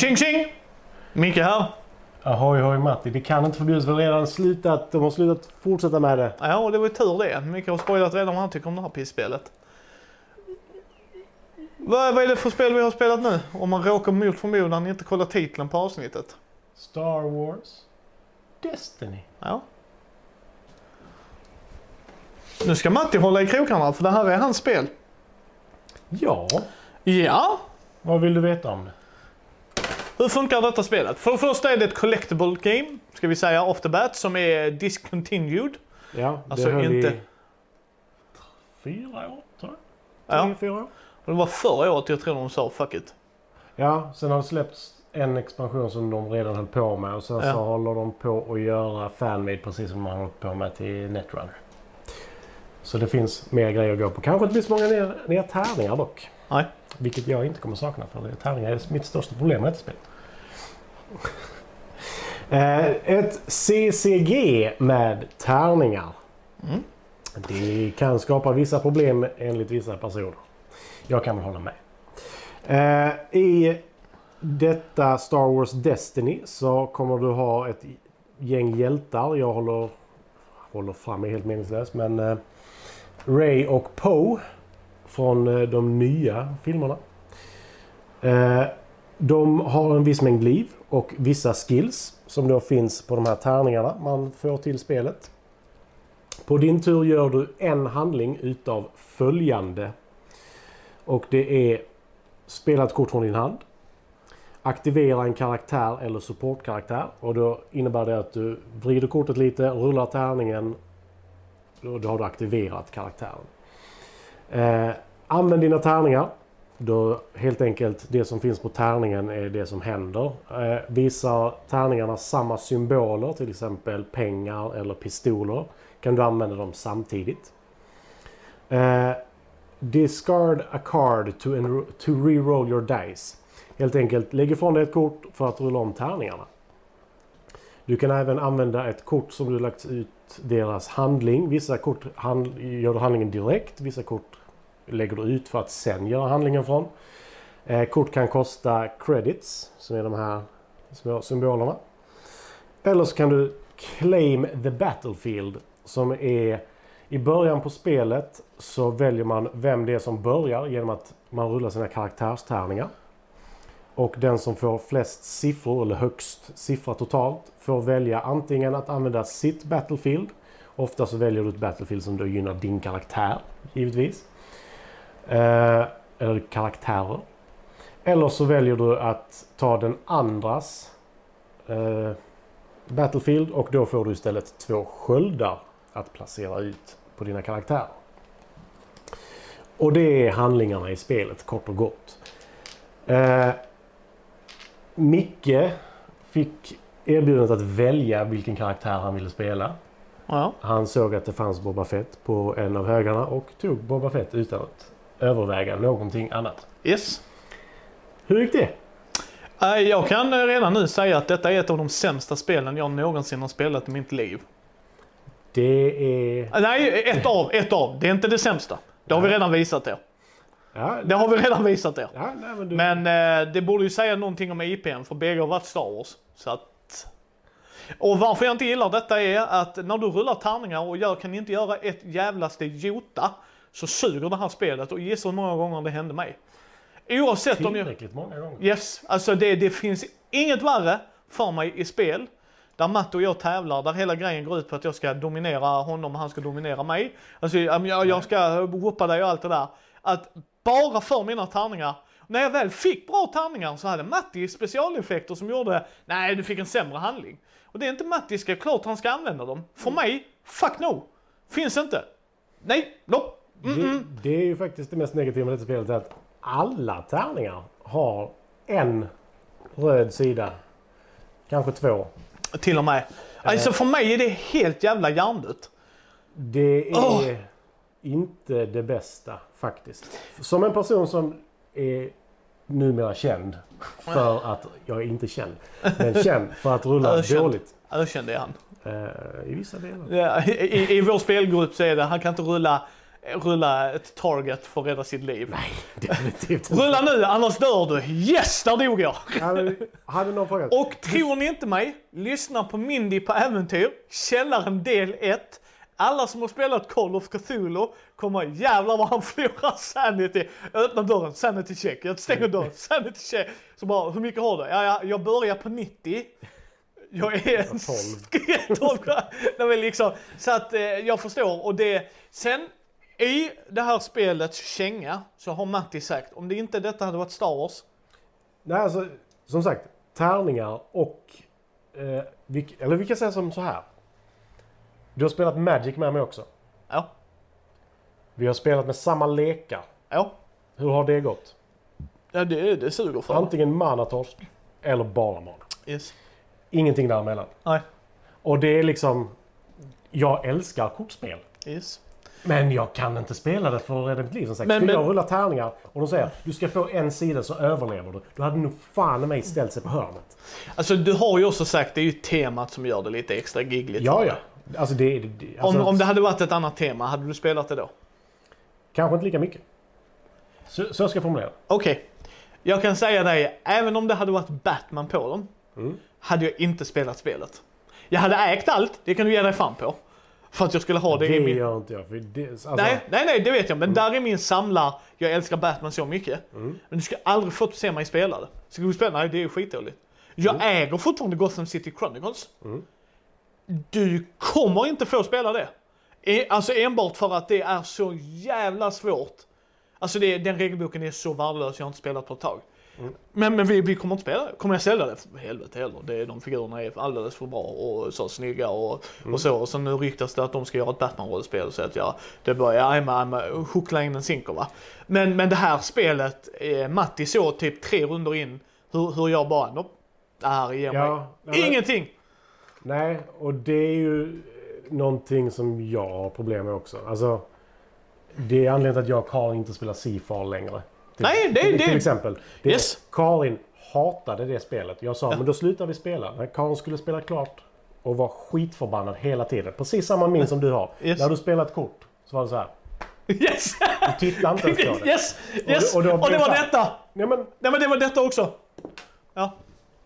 Tjing tjing! Micke här. Ahoy hoj Matti, det kan inte förbjudas. Vi har redan slutat. De har slutat fortsätta med det. Ja, och det var ju tur det. Micke har spoilat redan vad han tycker om det här pissspelet. Vad, vad är det för spel vi har spelat nu? Om man råkar mot förmodan inte kolla titeln på avsnittet. Star Wars Destiny. Ja. Nu ska Matti hålla i krokarna för det här är hans spel. Ja, Ja, vad vill du veta om det? Hur funkar detta spelet? För det första är det ett collectible game, ska vi säga off the bat, som är discontinued. Ja, det Alltså höll inte- i fyra år tror jag. Ja. Tre, fyra år. Och det var förra året jag tror de sa fuck it. Ja, sen har det släppts en expansion som de redan höll på med och sen Ja. så håller de på att göra fanmade precis som man har hållit på med till Netrunner. Så det finns mer grejer att gå på. Kanske inte blir så många ner, ner tärningar dock. Nej. Vilket jag inte kommer sakna för tärningar är mitt största problem med detta spel. Eh, Ett CCG med tärningar. Mm. Det kan skapa vissa problem enligt vissa personer. Jag kan väl hålla med. Eh, I detta Star Wars Destiny så kommer du ha ett gäng hjältar. Jag håller, håller fram är helt meningslöst men eh, Ray och Poe från de nya filmerna. De har en viss mängd liv och vissa skills som då finns på de här tärningarna man får till spelet. På din tur gör du en handling utav följande. Och det är spela ett kort från din hand. Aktivera en karaktär eller supportkaraktär. Och då innebär det att du vrider kortet lite, rullar tärningen. Och då har du aktiverat karaktären. Eh, använd dina tärningar. Då helt enkelt det som finns på tärningen är det som händer. Eh, visar tärningarna samma symboler, till exempel pengar eller pistoler, kan du använda dem samtidigt. Eh, discard a card to, to re-roll your dice. Helt enkelt lägg ifrån dig ett kort för att rulla om tärningarna. Du kan även använda ett kort som du lagt ut deras handling. Vissa kort hand, gör du handlingen direkt, vissa kort lägger du ut för att sen göra handlingen från. Eh, kort kan kosta credits, som är de här små symbolerna. Eller så kan du claim the battlefield, som är i början på spelet så väljer man vem det är som börjar genom att man rullar sina karaktärstärningar. Och den som får flest siffror, eller högst siffra totalt, får välja antingen att använda sitt Battlefield. Ofta så väljer du ett Battlefield som då gynnar din karaktär, givetvis. Eh, eller karaktärer. Eller så väljer du att ta den andras eh, Battlefield och då får du istället två sköldar att placera ut på dina karaktärer. Och det är handlingarna i spelet kort och gott. Eh, Micke fick erbjudandet att välja vilken karaktär han ville spela. Ja. Han såg att det fanns Boba Fett på en av högarna och tog Boba Fett utan att överväga någonting annat. Yes. Hur gick det? Eh, Jag kan redan nu säga att detta är ett av de sämsta spelen jag någonsin har spelat i mitt liv. Det är... Eh, Nej, ett av, ett av. Det är inte det sämsta. Det har vi redan visat er. Ja, Det har vi redan visat er. ja nej, men du... Men eh, det borde ju säga någonting om IPn för bägge har varit Star Wars. Så att... Och varför jag inte gillar detta är att när du rullar tärningar och jag kan inte göra ett jävlaste jota så suger det här spelet och gissa hur många gånger det hände mig. Oavsett om jag... Tillräckligt många gånger. Yes, alltså det, det finns inget värre för mig i spel där Matt och jag tävlar, där hela grejen går ut på att jag ska dominera honom och han ska dominera mig. Alltså jag, jag ska whoopa dig och allt det där. Att bara för mina tärningar, när jag väl fick bra tärningar så hade Matti specialeffekter som gjorde, nej du fick en sämre handling. Och det är inte Mattis, ska klart han ska använda dem. För mig, fuck no. Finns inte. Nej, nope. Det, det är ju faktiskt det mest negativa med detta spelet. Att alla tärningar har en röd sida. Kanske två. Till och med. Alltså för mig är det helt jävla hjärndött. Det är Åh! inte det bästa faktiskt. Som en person som är numera känd för att, jag är inte känd, men känd för att rulla Ökänd. dåligt. Ökänd är han. Eh, I vissa delar. Ja, i, I vår spelgrupp så är det, han kan inte rulla rulla ett target för att rädda sitt liv. Nej, definitivt inte. Rulla nu, annars dör du. Yes, där dog jag! Hade, hade någon frågat? Och tror ni inte mig, lyssna på Mindy på äventyr, Källaren del 1. Alla som har spelat Call of Cthulhu kommer jävlar vad han förlorar sanity. Jag öppnar dörren, sanity check. Jag stänger dörren, sanity check. Så bara, hur mycket har du? Ja, ja, jag börjar på 90. Jag är en... 12. 12. Nej, men liksom, så att eh, jag förstår. Och det, sen i det här spelets känga så har Matti sagt, om det inte detta hade varit Star Wars. Nej, alltså, som sagt, tärningar och... Eh, vi, eller vi kan säga som så här. Du har spelat Magic med mig också. Ja, Vi har spelat med samma lekar. ja. Hur har det gått? Ja, det, det suger för Antingen manatorsk eller bara mana. Yes. Ingenting däremellan. Nej. Och det är liksom... Jag älskar kortspel. Yes. Men jag kan inte spela det för att rädda mitt liv som sagt. Men- Skulle men- jag rulla tärningar och de säger du ska få en sida så överlever du. Då hade nog fan mig ställt sig på hörnet. Alltså du har ju också sagt, det är ju temat som gör det lite extra giggligt. Ja, ja. Alltså det... det- alltså, Om, om det hade varit ett annat tema, hade du spelat det då? Kanske inte lika mycket. Så, så ska jag formulera. Okej. Jag kan säga dig, även om det hade varit Batman på dem, Mm. hade jag inte spelat spelet. Jag hade ägt allt, det kan du ge dig fan på. För att jag skulle ha det, Det i min... gör inte jag. För det, alltså, Nej, nej, nej, det vet jag. Men där är min samlar, jag älskar Batman så mycket. Mm. Men du ska aldrig få se mig spela det. Ska du spela? Nej, det är ju skitdåligt. Jag äger fortfarande Gotham City Chronicles. Mm. Du kommer inte få spela det. E- Alltså enbart för att det är så jävla svårt. Alltså det, den regelboken är så värdelös, jag har inte spelat på ett tag. Mm. Men, men vi, vi kommer inte spela. Kommer jag sälja det? För helvete heller. Det, de figurerna är alldeles för bra och så snygga och, Mm. och så. Och så nu ryktas det att de ska göra ett Batman-rollspel så att jag, det börjar, I'm, I'm, huckla in en sinker va. Men, men det här spelet, eh, Matti såg typ tre runder in hur, hur jag bara, nope, det här ger mig Ja, men- ingenting. Nej, och det är ju eh, någonting som jag har problem med också. Alltså, det är anledningen till att jag och Karin inte spelar Seafall längre. Till, Nej, det- till, det- till exempel. Det, Yes. Karin hatade det spelet. Jag sa, Ja. men då slutar vi spela. Nej, Karin skulle spela klart och var skitförbannad hela tiden. Precis samma min som du har. Yes. När du spelar ett kort så var det så här. Yes! Du tittar inte ens på det. yes! Yes! Och Och, och det var det så här- detta! Nej, men, Nej men det var detta också. Ja,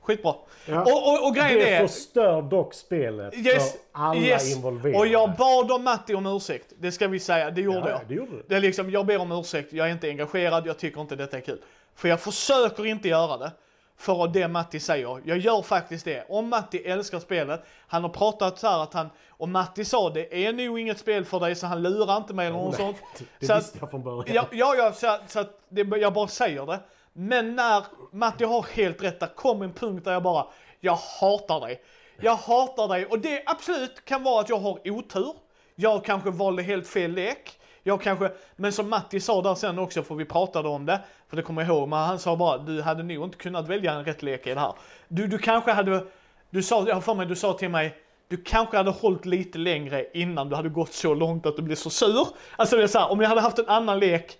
skitbra. ja. Och, och, och grejen det är... förstör dock spelet Yes, för alla yes. involverade. Och jag bad om Matti om ursäkt. Det ska vi säga, det gjorde ja, jag. det gjorde du. Det är liksom, jag ber om ursäkt, jag är inte engagerad, jag tycker inte detta är kul. För jag försöker inte göra det. För det Matti säger. Jag gör faktiskt det. Om Matti älskar spelet, han har pratat så här att han, och Matti sa det är nog inget spel för dig så han lurar inte mig eller något sånt. Det Så att- visste jag från början. Ja, ja, ja så, så att det, jag bara säger det. Men när Matti har helt rätt, där kom en punkt där jag bara, jag hatar dig. Jag hatar dig och det absolut kan vara att jag har otur. Jag kanske valde helt fel lek. Jag kanske, men som Matti sa där sen också, för vi pratade om det, för det kommer jag ihåg, men han sa bara, du hade nog inte kunnat välja en rätt lek i det här. Du, du kanske hade, du sa, jag har för mig, du sa till mig, du kanske hade hållit lite längre innan du hade gått så långt att du blev så sur. Alltså det är så här, om jag hade haft en annan lek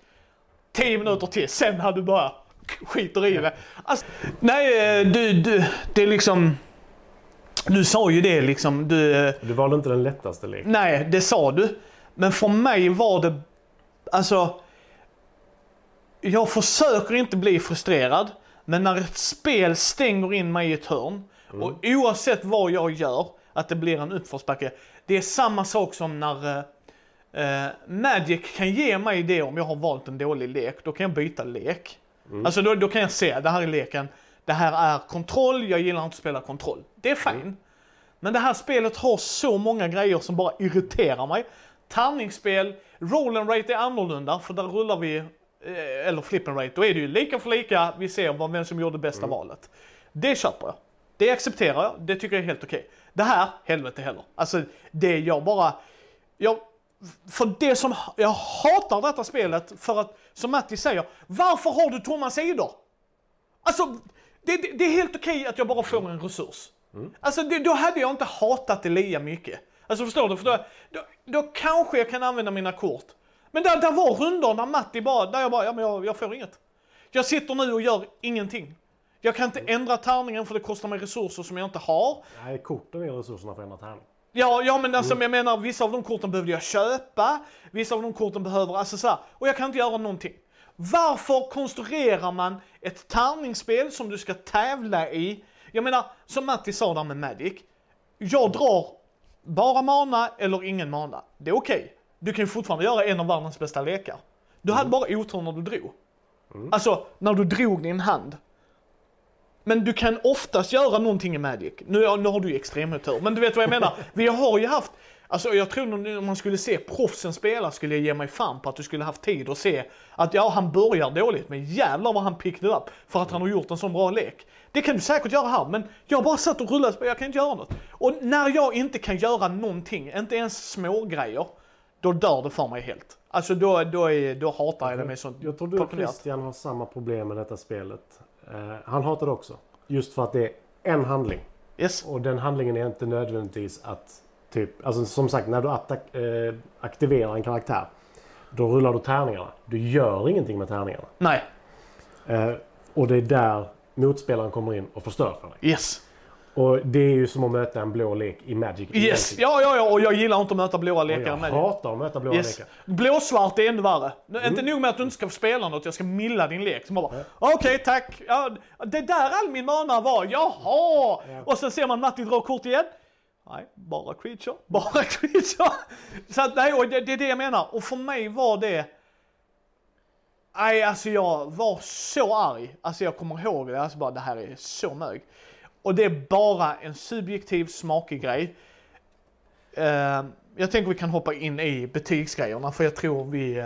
10 minuter till, sen hade du börjat skiter i det. Alltså, nej, eh, du, du, det är liksom... Du sa ju det liksom, du... eh, Du valde inte den lättaste leken. Nej, det sa du. Men för mig var det, alltså... Jag försöker inte bli frustrerad, men när ett spel stänger in mig i ett hörn, och oavsett vad jag gör, att det blir en uppförsbacke. Det är samma sak som när eh, eh, Magic kan ge mig det om jag har valt en dålig lek, då kan jag byta lek. Alltså då, då kan jag se, det här är leken, det här är kontroll, jag gillar inte att spela kontroll. Det är fine. Men det här spelet har så många grejer som bara irriterar mig. Tärningsspel, roll and rate är annorlunda för där rullar vi, eh, eller flip and rate, då är det ju lika för lika, vi ser vad, vem som gjorde bästa valet. Det köper jag. Det accepterar jag, det tycker jag är helt okej. Det här, helvete heller. Alltså, det jag bara, jag, för det som, jag hatar detta spelet för att, som Matti säger, varför har du tomma sidor? Alltså, det, det, det är helt okej att jag bara får en resurs. Alltså det, då hade jag inte hatat det lika mycket. Alltså förstår du? För då, då, då kanske jag kan använda mina kort. Men där, där var rundor där Matti bara, där jag bara, ja men jag, jag får inget. Jag sitter nu och gör ingenting. Jag kan inte ändra tärningen för det kostar mig resurser som jag inte har. Nej, korten är resurserna för att ändra tärning. Ja, ja men alltså jag menar vissa av de korten behövde jag köpa, vissa av de korten behöver, alltså så här, och jag kan inte göra någonting. Varför konstruerar man ett tärningsspel som du ska tävla i? Jag menar, som Matti sa där med Magic. Jag drar bara mana eller ingen mana. Det är okej. Du kan ju fortfarande göra en av världens bästa lekar. Du hade bara otur när du drog. Alltså, när du drog din hand. Men du kan oftast göra någonting i Magic. Nu, nu har du ju extremotur, men du vet vad jag menar. Vi har ju haft, alltså jag tror om man skulle se proffsen spela skulle jag ge mig fan på att du skulle haft tid att se att ja, han börjar dåligt, men jävlar vad han picked up för att han har gjort en sån bra lek. Det kan du säkert göra här, men jag bara satt och rullade, jag kan inte göra något. Och när jag inte kan göra någonting, inte ens små grejer, då dör det för mig helt. Alltså då, då, är, då hatar jag det med sånt Jag tror du och. Christian har samma problem med detta spelet. Eh, han hatar det också. Just för att det är en handling. Yes. Och den handlingen är inte nödvändigtvis att typ, alltså som sagt när du attack, eh, aktiverar en karaktär. Då rullar du tärningarna. Du gör ingenting med tärningarna. Nej. Eh, och det är där motspelaren kommer in och förstör för dig. Yes. Och det är ju som att möta en blå lek i Magic. Yes. Ja, ja, ja, och jag gillar inte att möta blåa lekar jag med hatar att möta blåa Yes. lekar. Blåsvart är ännu värre. Nu, Inte Mm. nog med att du inte ska få spela något, jag ska milla din lek. Så man bara, okej tack. Ja, det där all min mana var, jaha! Och sen ser man Matti dra kort igen. Nej, bara creature, bara creature. Så att, nej, och det, det är det jag menar. Och för mig var det... Nej, alltså jag var så arg. Alltså jag kommer ihåg det, alltså bara det här är så mög. Och det är bara en subjektiv smakig grej. Eh, jag tänker vi kan hoppa in i betygsgrejerna för jag tror vi...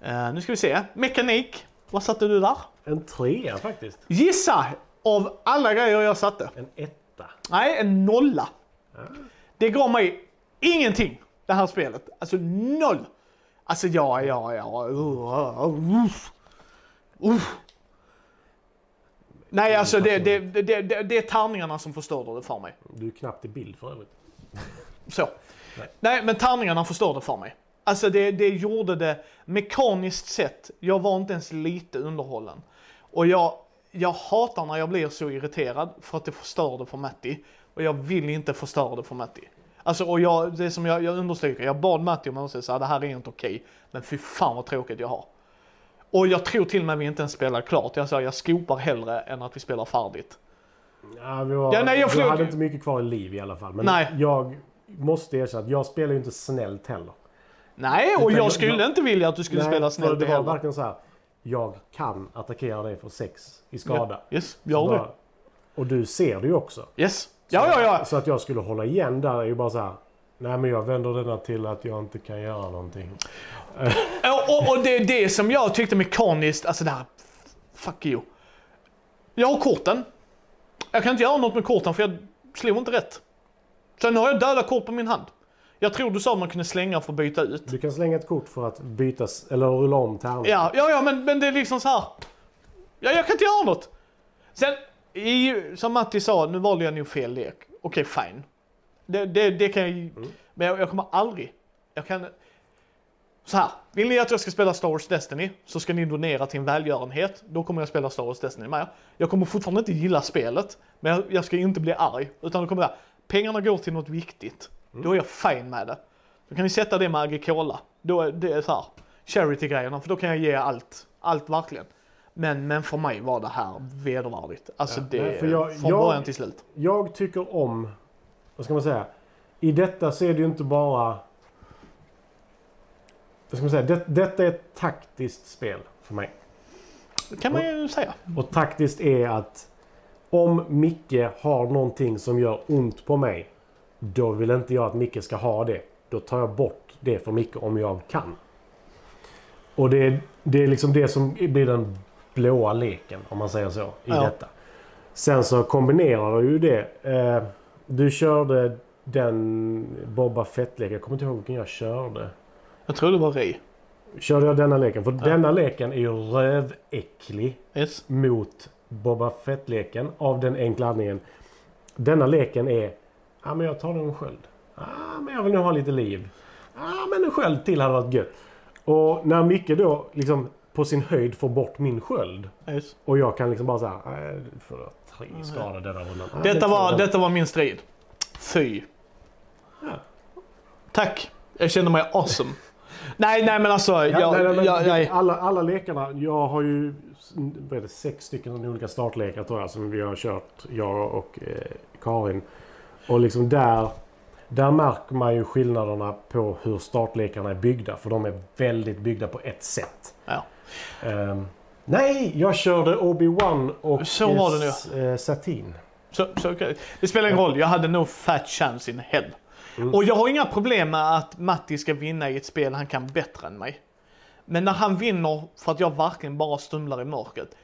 eh, nu ska vi se. Mekanik. Vad satte du där? En trea faktiskt. Gissa av alla grejer jag satte. En etta. Nej, en nolla. Det gav mig ingenting, det här spelet. Alltså noll. Alltså ja, ja, ja. Uh, uh, uff. Nej, alltså det, det, det, det, är tärningarna som förstörde det för mig. Du är knappt i bild för övrigt. Så. Nej. Nej, men tärningarna förstår det för mig. Alltså det, det gjorde det mekaniskt sett. Jag var inte ens lite underhållen. Och jag, jag hatar när jag blir så irriterad för att det förstör det för Matti. Och jag vill inte förstöra det för Matti. Alltså och jag, det som jag, jag understryker, jag bad Matti om ursäkt, det här är inte okej. Men fy fan vad tråkigt jag har. Och jag tror till och med vi inte ens spelar klart. Jag sa jag skopar hellre än att vi spelar färdigt. Ja, vi var, Ja, nej, jag förlor- hade inte mycket kvar i liv i alla fall. Men Nej. jag måste erkänna att jag spelar ju inte snällt heller. Nej, och jag skulle jag- inte vilja att du skulle Nej, spela snällt det var heller. verkligen så här. Jag kan attackera dig för sex i skada. Yes, Så gör det. bara- Och du ser det ju också. Yes. Ja, ja, ja. Så att jag skulle hålla igen där är ju bara så här. Nej men jag vänder denna till att jag inte kan göra någonting. Och, och, och det är det som jag tyckte mekaniskt, alltså det här, fuck you. Jag har korten. Jag kan inte göra något med korten för jag slog inte rätt. Sen har jag döda kort på min hand. Jag tror du sa att man kunde slänga för att byta ut. Du kan slänga ett kort för att byta eller rulla om tärningen. Ja, ja, ja men, men det är liksom så här. Ja, jag kan inte göra något. Sen, i, som Matti sa, nu valde jag nog fel lek. Okej, fine. Det, det, det kan jag Men jag, jag kommer aldrig, jag kan... Så här, vill ni att jag ska spela Star Wars Destiny så ska ni donera till en välgörenhet. Då kommer jag spela Star Wars Destiny med. Jag kommer fortfarande inte gilla spelet, men jag, jag ska inte bli arg. Utan då kommer jag, pengarna går till något viktigt. Då är jag fine med det. Då kan ni sätta det med Agricola. Då är det så här, charity-grejerna, för då kan jag ge allt. Allt verkligen. Men, men för mig var det här vedervärdigt. Alltså Ja, det, för jag- från jag- början till slut. Jag tycker om, vad ska man säga? I detta så är det ju inte bara... Vad ska man säga? Det, detta är ett taktiskt spel för mig. Det kan man ju säga. Och taktiskt är att om Micke har någonting som gör ont på mig. Då vill inte jag att Micke ska ha det. Då tar jag bort det för Micke om jag kan. Och det är, det är liksom det som blir den blåa leken om man säger så i Ja. detta. Sen så kombinerar du ju det. Eh, du körde den Boba Fett-leken. Jag kommer inte ihåg vilken jag körde. Jag tror det var Ri. Körde jag denna leken? För denna leken är ju röväcklig Yes. mot Boba Fett-leken av den enkla anledningen. Denna leken är, ja men jag tar en sköld. Ja men jag vill nog ha lite liv. Ja men en sköld till hade varit gött. Och när Micke då liksom på sin höjd får bort min sköld yes. och jag kan liksom bara säga, nej du får tre skador denna rundan. Ja, det Detta var, detta var min strid. Fy. Tack. Jag känner mig awesome. nej, nej men alltså. Ja, jag, nej, nej, men jag, jag, alla, alla lekarna, jag har ju vad det, sex stycken olika startlekar tror jag som vi har kört, jag och eh, Karin. Och liksom där, där märker man ju skillnaderna på hur startlekarna är byggda. För de är väldigt byggda på ett sätt. Ja. Ehm, nej, jag körde Obi-Wan och Så var det nu. Eh, Satin. Så, så, okej. Det spelar ingen roll, jag hade no fat chance in hell. Mm. Och jag har inga problem med att Matti ska vinna i ett spel han kan bättre än mig. Men när han vinner för att jag verkligen bara stumlar i mörkret.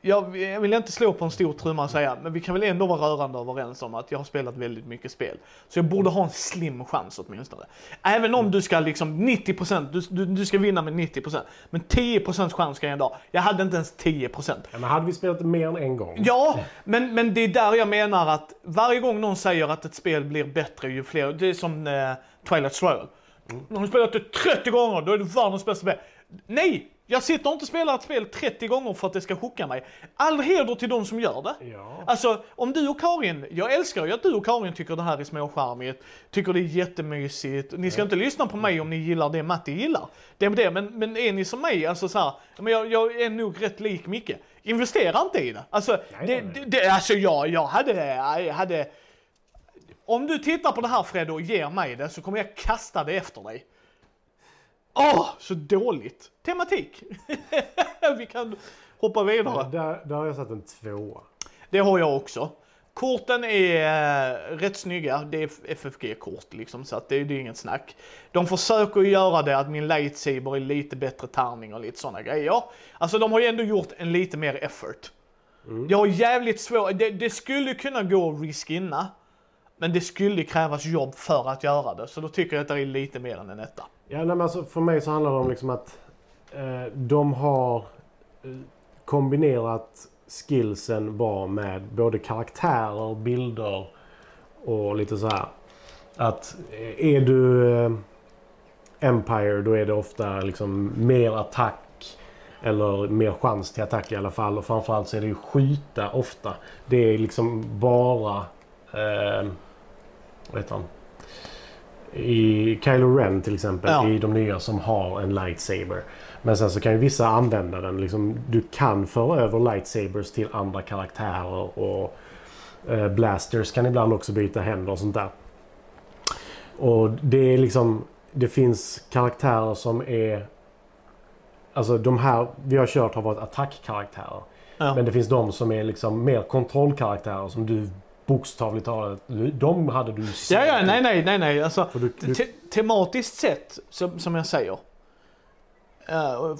Jag, vill inte slå på en stor trumma och säga, men vi kan väl ändå vara rörande överens om att jag har spelat väldigt mycket spel. Så jag borde ha en slim chans åtminstone. Även om du ska liksom 90%, du, du, du ska vinna med 90%. Men 10% chans ska jag ändå ha. Jag hade inte ens 10%. Ja, men hade vi spelat mer än en gång? Ja, men, men det är där jag menar att varje gång någon säger att ett spel blir bättre ju fler, det är som eh, Twilight Struggle. När du spelat det 30 gånger, då är det världens bästa spel. Nej! Jag sitter inte och spelar ett spel 30 gånger för att det ska chocka mig. All heder till de som gör det. Ja. Alltså, om du och Karin, jag älskar ju att du och Karin tycker det här är småcharmigt, tycker det är jättemysigt. Ni ska inte lyssna på mig om ni gillar det Matti gillar. Det är det, men, men är ni som mig, alltså så här, men jag, jag är nog rätt lik Micke. Investera inte i det. Alltså, det, det, det, alltså jag, jag hade, jag hade... Om du tittar på det här Fred och ger mig det så kommer jag kasta det efter dig. Åh, så dåligt. Tematik. Vi kan hoppa vidare. Där, där har jag satt en tvåa. Det har jag också. Korten är eh, rätt snygga. Det är FFG-kort liksom, så att det, det är inget snack. De försöker göra det att min lightsaber är lite bättre tärning och lite sådana grejer. Alltså de har ju ändå gjort en lite mer effort. Jag har jävligt svårt, det, det skulle kunna gå att riskinna. Men det skulle krävas jobb för att göra det, så då tycker jag att det är lite mer än en etta. Ja, nej, men alltså, för mig så handlar det om liksom att eh, de har eh, kombinerat skillsen bra med både karaktärer, bilder och lite så här. Att eh, är du eh, Empire då är det ofta liksom mer attack eller mer chans till attack i alla fall. Och framförallt så är det ju skjuta ofta. Det är liksom bara... Eh, vad heter han? I Kylo Ren till exempel, Ja. i de nya som har en lightsaber. Men sen så kan ju vissa använda den. Liksom, du kan föra över lightsabers till andra karaktärer och eh, blasters kan ibland också byta händer och sånt där. Och det är liksom, det finns karaktärer som är Alltså de här vi har kört har varit attackkaraktärer. Ja. Men det finns de som är liksom mer kontrollkaraktärer som du bokstavligt talat, de hade du sett. Ja, ja, nej, nej, nej, nej. Alltså, du, du, te tematiskt sett, som, som jag säger. Uh,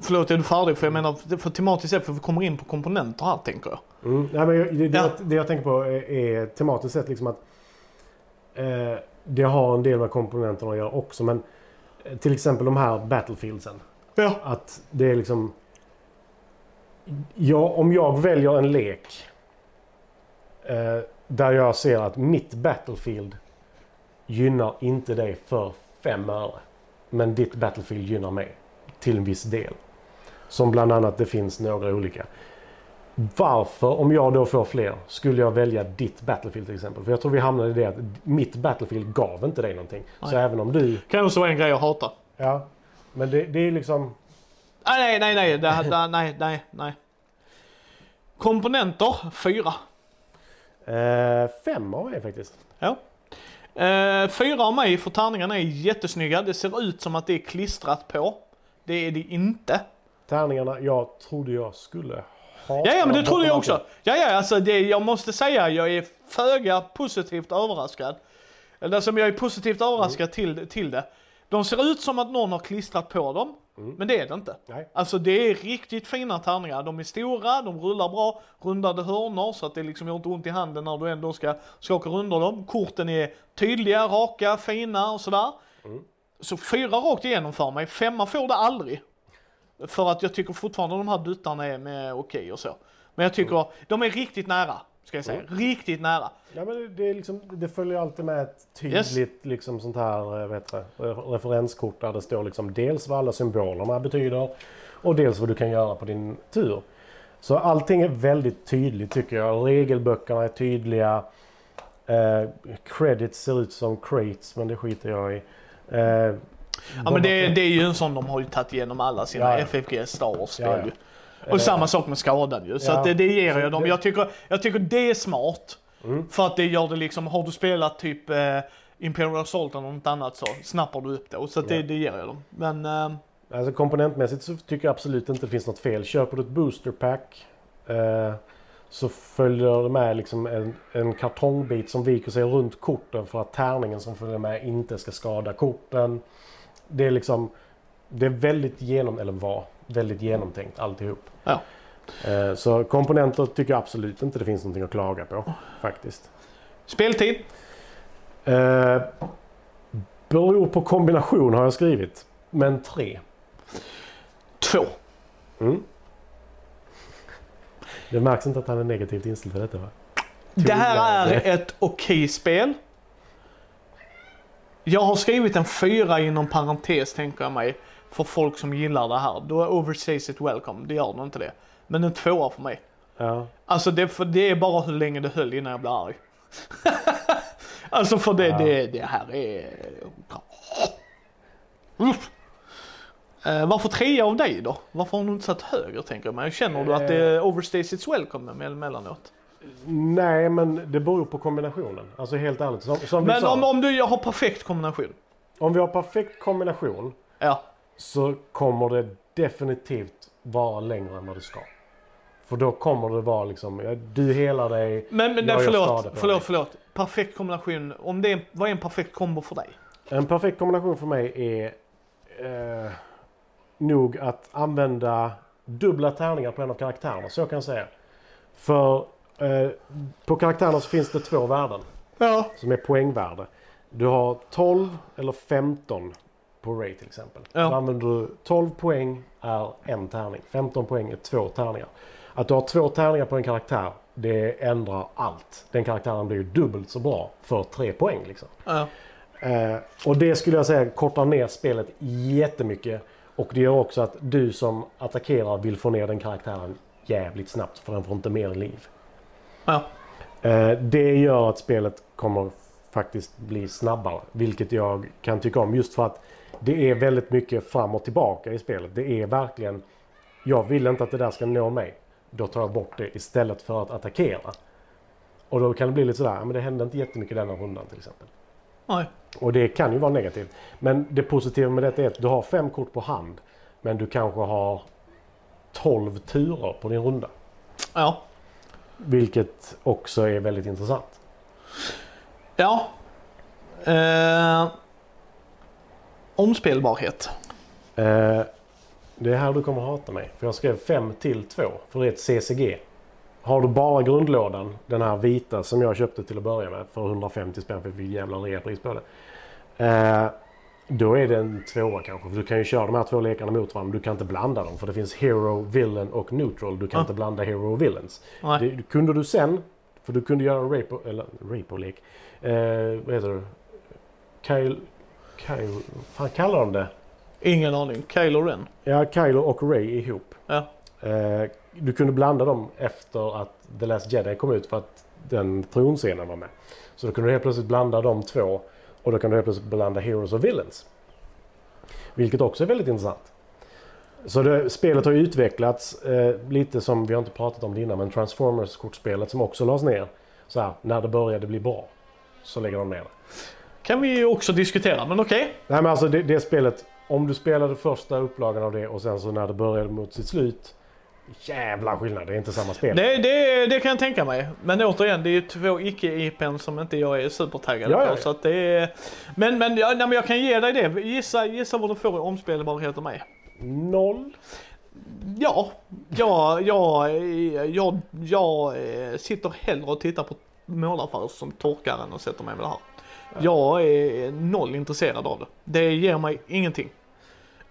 förlåt, är du färdig? För jag menar, för tematiskt sett, för vi kommer in på komponenter här, tänker jag. mm, nej, men det, det, Ja. jag, det jag tänker på är, är tematiskt sett liksom att eh, det har en del med komponenterna att göra också. Men eh, till exempel de här Battlefieldsen. Ja. Att det är liksom... Ja, om jag väljer en lek eh, där jag ser att mitt Battlefield gynnar inte dig för fem öre. Men ditt Battlefield gynnar mig till en viss del. Som bland annat det finns några olika. Varför, om jag då får fler, skulle jag välja ditt Battlefield till exempel? För jag tror vi hamnade i det att mitt Battlefield gav inte dig någonting. Så Nej. även om du... Kan också vara en grej jag hatar. Ja. Men det, det är liksom... Ah, nej, nej, nej, det, det, nej, nej, nej. Komponenter, fyra. Eh, fem av mig faktiskt. Ja. Eh, fyra av mig för tärningarna är jättesnygga. Det ser ut som att det är klistrat på. Det är det inte. Tärningarna jag trodde jag skulle ha. Ja, ja, men det trodde jag också. Ja, ja, alltså det, jag måste säga, jag är föga positivt överraskad. Eller som jag är positivt överraskad till, till det. De ser ut som att någon har klistrat på dem, men det är det inte. Nej. Alltså det är riktigt fina tärningar. De är stora, de rullar bra, rundade hörnor så att det liksom gör inte ont i handen när du ändå ska skaka runder dem. Korten är tydliga, raka, fina och sådär. Så fyra rakt igenom för mig, femma får det aldrig. För att jag tycker fortfarande de här duttarna är med okej och så. Men jag tycker de är riktigt nära, ska jag säga. Riktigt nära. Ja, men det, liksom, det följer alltid med ett tydligt liksom sånt här eh, heter det, re- referenskort där det står liksom dels vad alla symbolerna betyder och dels vad du kan göra på din tur. Så allting är väldigt tydligt tycker jag. Regelböckerna är tydliga. Eh, credits ser ut som crates, men det skiter jag i. Eh, Ja men det, det är ju en sån de har ju tagit igenom alla sina Ja, ja. FFG Star Wars-spel Ja. Och samma sak med skadan ju. Så Ja. det, det ger jag dem. Jag tycker, jag tycker det är smart. Mm. För att det gör det liksom, har du spelat typ eh, Imperial Assault eller något annat så snappar du upp det. Och Så det, Ja. det ger jag dem. Men eh, Alltså komponentmässigt så tycker jag absolut inte det finns något fel. Köper du ett booster pack eh, så följer det med liksom en, en kartongbit som viker sig runt korten för att tärningen som följer med inte ska skada korten. Det är liksom det är väldigt genom, eller var, väldigt genomtänkt alltihop. Ja. Eh, så komponenter tycker jag absolut inte det finns någonting att klaga på faktiskt. speltid? Eh, beror på kombination har jag skrivit. Men tre. Två. Mm. Det märks inte att han är negativt inställd till detta va? Det här är ett okej spel. Jag har skrivit en fyra inom parentes tänker jag mig. För folk som gillar det här. Då är overstays it welcome. Det gör nog inte det. Men en tvåa för mig. Ja. Alltså det, för det är bara hur länge det höll innan jag blev arg. alltså för det, Ja. det, det här är... Uff. Eh, varför trea av dig då? Varför har du inte satt högre tänker jag mig? Känner du att det är overstays it's welcome emellanåt? Nej men det beror på kombinationen. Alltså helt ärligt. Som, som Men sa, om, om du har perfekt kombination? om vi har perfekt kombination Ja. Så kommer det definitivt vara längre än vad det ska. För då kommer det vara liksom, du helar dig. Men, men nej, Jag skada förlåt, på dig. förlåt, förlåt. Perfekt kombination. Om det är, vad är en perfekt kombo för dig? En perfekt kombination för mig är eh, nog att använda dubbla tärningar på en av karaktärerna. Så kan jag säga. För eh, på karaktärerna så finns det två värden. Ja. som är poängvärde. Du har 12 eller 15 på Ray till exempel. Ja. Så använder du 12 poäng är en tärning. 15 poäng är två tärningar. Att du har två tärningar på en karaktär, det ändrar allt. Den karaktären blir ju dubbelt så bra för tre poäng. Liksom. ja. Eh, och det skulle jag säga kortar ner spelet jättemycket. Och det gör också att du som attackerar vill få ner den karaktären jävligt snabbt för den får inte mer liv. ja. Eh, Det gör att spelet kommer faktiskt bli snabbare. Vilket jag kan tycka om just för att det är väldigt mycket fram och tillbaka i spelet. Det är verkligen jag vill inte att det där ska nå mig. Då tar jag bort det istället för att attackera. Och då kan det bli lite sådär, "Ja, men det hände inte jättemycket denna rundan till exempel. Nej. Och det kan ju vara negativt. Men det positiva med detta är att du har fem kort på hand. Men du kanske har 12 turer på din runda. Ja. Vilket också är väldigt intressant. Ja. Eh, omspelbarhet. Eh, det är här du kommer hata mig. För jag skrev 5 till 2. För det är ett CCG. Har du bara grundlådan, den här vita som jag köpte till att börja med för 150 spänn för vi jävla reapris på det. Eh, då är det en tvåa kanske. För du kan ju köra de här två lekarna mot varandra. men Du kan inte blanda dem. För det finns Hero, Villain och Neutral. Du kan Ah. inte blanda Hero och Villains. Det kunde du sen. För du kunde göra en Rapo, eller Rapo-lek. Eh, vad heter det? Kyle... Vad fan kallar de det? Ingen aning. Kylo Ren. Ja, Kylo och Ray ihop. Ja. Eh, du kunde blanda dem efter att The Last Jedi kom ut för att den tronscenen var med. Så då kunde du helt plötsligt blanda de två och då kan du helt plötsligt blanda Heroes och Villains. Vilket också är väldigt intressant. Så det, spelet har utvecklats eh, lite som vi har inte pratat om det innan men Transformers-kortspelet som också lades ner. Så här, när det började bli bra så lägger de ner det. Kan vi ju också diskutera, men okej. Nej men alltså det, det spelet, om du spelade första upplagan av det och sen så när det började mot sitt slut. Jävla skillnad, det är inte samma spel. Det, det, det kan jag tänka mig. Men återigen, det är ju två icke-IPn som inte jag är supertaggad Ja, på. ja. Så att det är... Men, men, ja, nej, men jag kan ge dig det. Gissa, gissa vad du får i omspelbarhet av mig. Noll. Ja, jag, jag, jag, jag eh, sitter hellre och tittar på målarfärg som torkar än och sätter mig med det här. Jag är noll intresserad av det. Det ger mig ingenting.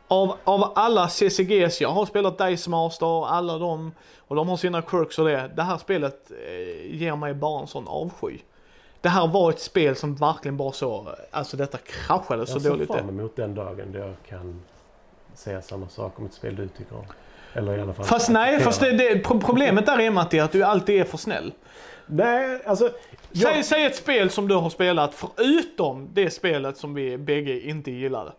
Av, av alla CCGs, jag har spelat Dice Master, alla de, och de har sina quirks och det. Det här spelet eh, ger mig bara en sån avsky. Det här var ett spel som verkligen bara så, alltså detta kraschade så Jag ser dåligt. fram emot den dagen då jag kan säga samma sak om ett spel du tycker om. Eller i alla fall Fast nej, fast det, det, pro- problemet där är Matti att du alltid är för snäll. Nej, alltså... jag- Säg, säg ett spel som du har spelat förutom det spelet som vi bägge inte gillade.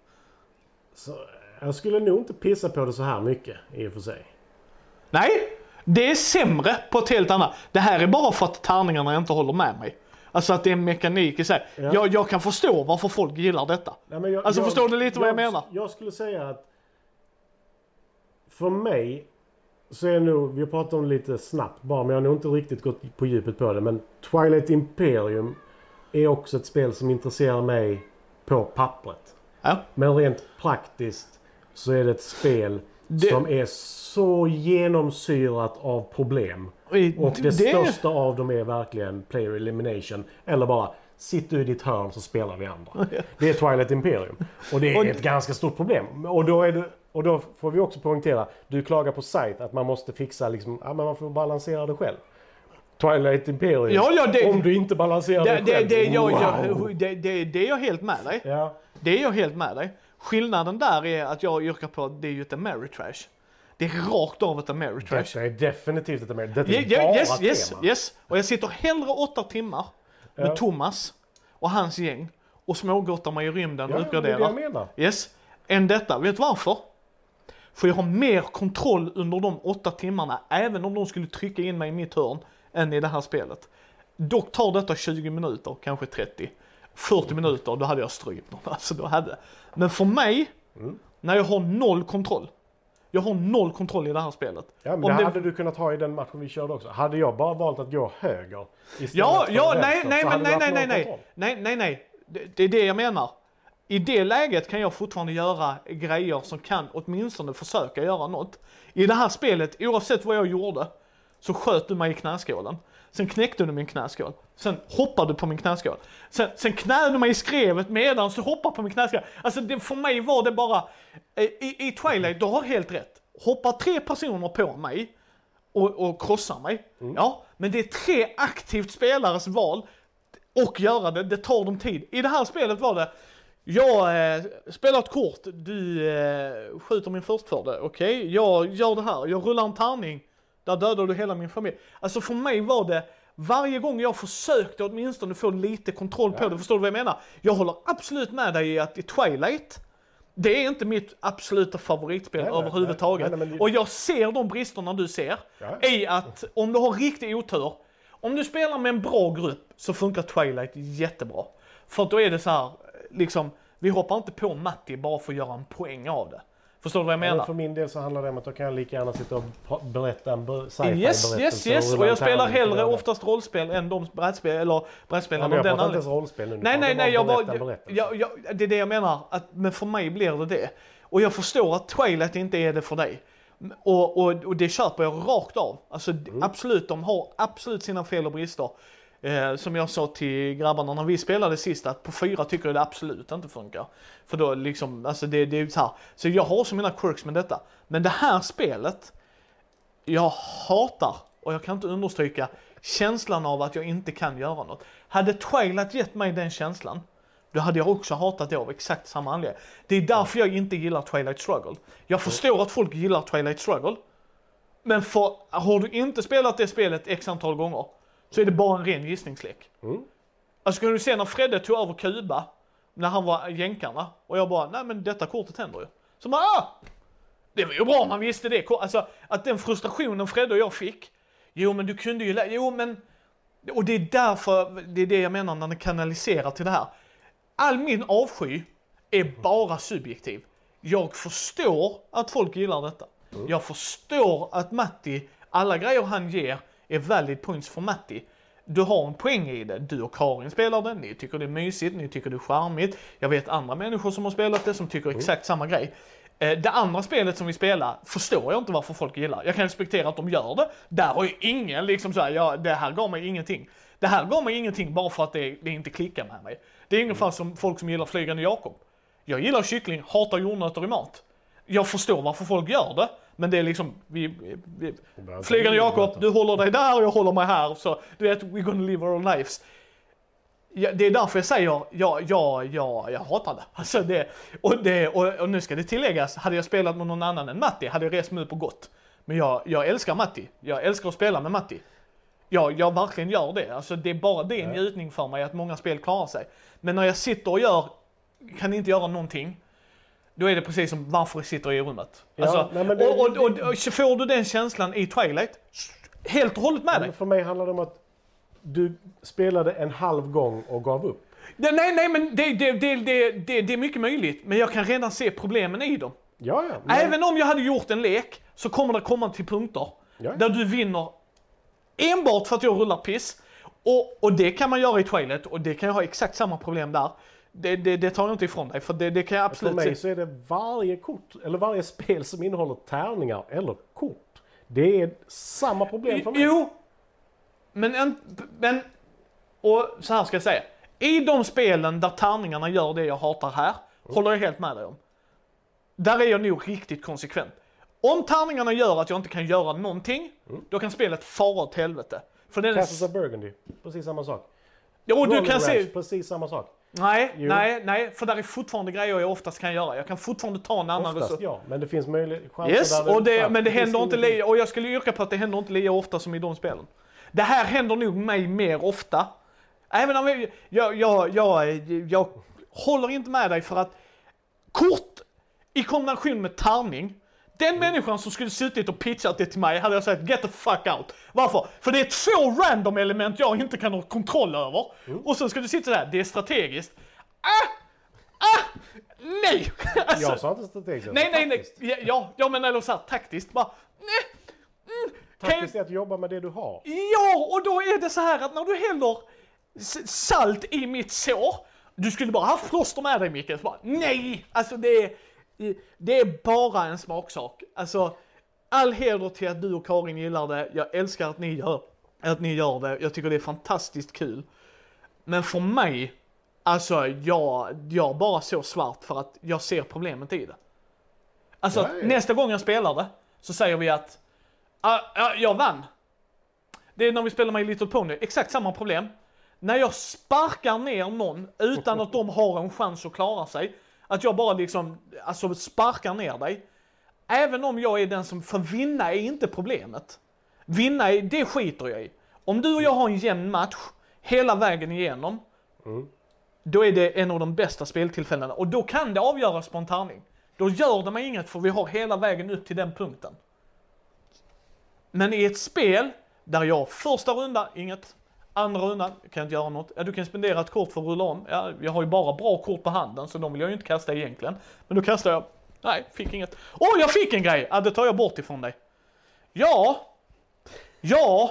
Så, jag skulle nog inte pissa på det så här mycket i och för sig. Nej, det är sämre på ett helt annat. Det här är bara för att tärningarna inte håller med mig. Alltså att det är en mekanik i sig. Ja. Jag, jag kan förstå varför folk gillar detta. Nej, jag, Alltså, förstår du lite vad jag menar? Jag skulle säga att för mig så är nog, vi har pratat om det lite snabbt bara, men jag har nog inte riktigt gått på djupet på det. Men Twilight Imperium är också ett spel som intresserar mig på pappret. Ja. Men rent praktiskt så är det ett spel Det- som är så genomsyrat av problem. Och det, största av dem är verkligen player elimination. Eller bara sitt du i ditt hörn så spelar vi andra. Det är Twilight Imperium. Och det är ett ganska stort problem. Och då, är det, och då får vi också poängtera. Du klagar på site att man måste fixa liksom, ja men man får balansera det själv. Twilight Imperium. Ja, ja, det- Om du inte balanserar det, det, själv. det, wow. jag, det, det, det är jag helt med dig. Ja. Det är jag helt med dig. Skillnaden där är att jag yrkar på att det är ju ett Ameritrash. Det är rakt av ett Ameritrash. Detta är definitivt ett American. Detta är Ja, bara yes, yes, tema. yes. Och jag sitter hellre åtta timmar med Ja. Thomas och hans gäng och smågottar mig i rymden Ja, och det är det jag menar. Yes. Än detta. Vet du varför? För jag har mer kontroll under de åtta timmarna, även om de skulle trycka in mig i mitt hörn, än i det här spelet. Dock tar detta 20 minuter, kanske 30. 40 minuter, då hade jag strypt någon. Alltså, då hade. Men för mig, Mm. när jag har noll kontroll. Jag har noll kontroll i det här spelet. Ja, men Om det det- hade du kunnat ha i den matchen vi körde också. Hade jag bara valt att gå höger istället Ja, för ja, vänster, nej, nej, så men nej, nej, nej, nej, nej, nej, nej. Det, det är det jag menar. I det läget kan jag fortfarande göra grejer som kan åtminstone försöka göra något. I det här spelet, oavsett vad jag gjorde, så sköt du mig i knäskålen. Sen knäckte du min knäskål. Sen hoppade du på min knäskål. Sen, sen knäade du mig i skrevet medan du hoppade på min knäskål. Alltså det, för mig var det bara, eh, i, i Twilight, du har helt rätt. Hoppar tre personer på mig och, och krossar mig, ja, men det är tre aktivt spelares val och göra det, det tar dem tid. I det här spelet var det, jag eh, spelar ett kort, du eh, skjuter min förstfödde, okej, jag gör det här, jag rullar en tärning, där dödar du hela min familj. Alltså för mig var det, varje gång jag försökte åtminstone få lite kontroll på det, förstår du vad jag menar? Jag håller absolut med dig i att i Twilight, det är inte mitt absoluta favoritspel Nej, överhuvudtaget. nej, nej, men Och jag ser de bristerna du ser, Ja. i att om du har riktig otur, om du spelar med en bra grupp så funkar Twilight jättebra. För då är det så här, liksom, vi hoppar inte på Matti bara för att göra en poäng av det. Förstår du vad jag Men menar? för min del så handlar det om att då kan jag lika gärna sitta och berätta en sci-fi Yes, yes, yes. Och jag spelar hellre oftast rollspel än de brädspel, eller brädspel Ja, men jag pratar inte ens rollspel nu. Nej, nej, nej, jag bara jag, jag, det är det jag menar, att, men för mig blir det det. Och jag förstår att Twilight inte är det för dig. Och, och, och det köper jag rakt av. Alltså Mm. absolut, de har absolut sina fel och brister. Eh, som jag sa till grabbarna när vi spelade sist, att på fyra tycker jag det absolut inte funkar. För då liksom, alltså det, det är så här. Så jag har så mina quirks med detta. Men det här spelet, jag hatar, och jag kan inte understryka, känslan av att jag inte kan göra något. Hade Twilight gett mig den känslan, då hade jag också hatat det av exakt samma anledning. Det är därför jag inte gillar Twilight Struggle. Jag förstår att folk gillar Twilight Struggle, men för, har du inte spelat det spelet x antal gånger, så är det bara en ren gissningslek. Mm. Alltså kan du se när Fredde tog över Kuba, när han var jänkarna, och jag bara, nej men detta kortet händer ju. Så bara, ah! Det var ju bra om man visste det. Alltså att den frustrationen Fredde och jag fick, jo men du kunde ju, jo men, och det är därför, det är det jag menar när den kanaliserar till det här. All min avsky är bara subjektiv. Jag förstår att folk gillar detta. Jag förstår att Matti, alla grejer han ger är valid points för Matti. Du har en poäng i det. Du och Karin spelar det, ni tycker det är mysigt, ni tycker det är charmigt. Jag vet andra människor som har spelat det som tycker exakt samma grej. Eh, Det andra spelet som vi spelar förstår jag inte varför folk gillar. Jag kan respektera att de gör det. Där har ju ingen liksom såhär, ja det här gav mig ingenting. Det här gav mig ingenting bara för att det, det inte klickar med mig. Det är ungefär som folk som gillar Flygande Jakob. Jag gillar kyckling, hatar jordnötter i mat. Jag förstår varför folk gör det, men det är liksom, vi, vi, Flygande Jakob, du håller dig där och jag håller mig här. Så du vet, we're gonna live our lives. Ja, det är därför jag säger, ja, ja, ja, jag hatar det. Alltså det, och, det och, och nu ska det tilläggas, hade jag spelat med någon annan än Matti hade jag rest mig upp och gått. Men jag, jag älskar Matti. Jag älskar att spela med Matti. Ja, jag verkligen gör det. Alltså det är bara det en njutning för mig att många spel klarar sig. Men när jag sitter och gör, kan inte göra någonting. Då är det precis som varför sitter i rummet. Ja, Alltså, nej, det- och, och, och, och får du den känslan i Twilight, helt och hållet med dig. Men för mig handlar det om att du spelade en halv gång och gav upp. Det, nej, nej, men det, det, det, det är mycket möjligt. Men jag kan redan se problemen i dem. Ja, ja. men- Även om jag hade gjort en lek så kommer det komma till punkter Ja. där du vinner enbart för att jag rullar piss. Och, och det kan man göra i Twilight och det kan jag ha exakt samma problem där. Det, det, det tar jag inte ifrån dig för det, det kan jag För absolut mig se. så är det varje kort, eller varje spel som innehåller tärningar eller kort. Det är samma problem för mig. Jo, men, en, men och så här ska jag säga. I de spelen där tärningarna gör det jag hatar här, håller jag helt med dig om. Där är jag nog riktigt konsekvent. Om tärningarna gör att jag inte kan göra någonting, då kan spelet fara åt helvete. För den är... Castles of Burgundy, precis samma sak. Jo, du Roller kan se... Ranch, precis samma sak. Nej, Jo. nej, nej, för där är fortfarande grejer jag oftast kan göra. Jag kan fortfarande ta en annan Oftast resurs. ja, men det finns möjlighet, chanser Yes, och det, men det finns händer inte lika, och jag skulle yrka på att det händer inte lika ofta som i de spelen. Det här händer nog mig mer ofta. Även om jag, jag, jag, jag, jag håller inte med dig för att kort i kombination med tärning, den människan som skulle suttit och pitchat det till mig hade jag sagt get the fuck out. Varför? För det är två random element jag inte kan ha kontroll över. Och sen ska du sitta där, det är strategiskt. Ah! Ah! Nej! Alltså, Jag sa inte strategiskt. Nej, nej, nej. Ja, ja, ja men eller så här, taktiskt bara. Nej. Mm, jag- Taktiskt är att jobba med det du har. Ja, och då är det så här att när du häller salt i mitt sår. Du skulle bara haft plåster med dig Micke. Bara, nej! Alltså det är, det är bara en smaksak. Alltså, all heder till att du och Karin gillar det. Jag älskar att ni gör, att ni gör det. Jag tycker det är fantastiskt kul. Men för mig, alltså jag, jag bara så svart för att jag ser problemet i det. Alltså ja. nästa gång jag spelar det så säger vi att ah, ah, jag vann. Det är när vi spelar med Little Pony, exakt samma problem. När jag sparkar ner någon utan att de har en chans att klara sig. Att jag bara liksom, alltså sparkar ner dig. Även om jag är den som, för vinna är inte problemet. Vinna, är, det skiter jag i. Om du och jag har en jämn match hela vägen igenom. Då är det en av de bästa speltillfällena och då kan det avgöras på en tärning. Då gör det mig inget för vi har hela vägen upp till den punkten. Men i ett spel där jag första runda, inget. Andra rundan, kan jag inte göra något. Ja, du kan spendera ett kort för att rulla om. Ja, jag har ju bara bra kort på handen så de vill jag ju inte kasta egentligen. Men då kastar jag, nej, fick inget. Åh, jag fick en grej! Ja, det tar jag bort ifrån dig. Ja, ja,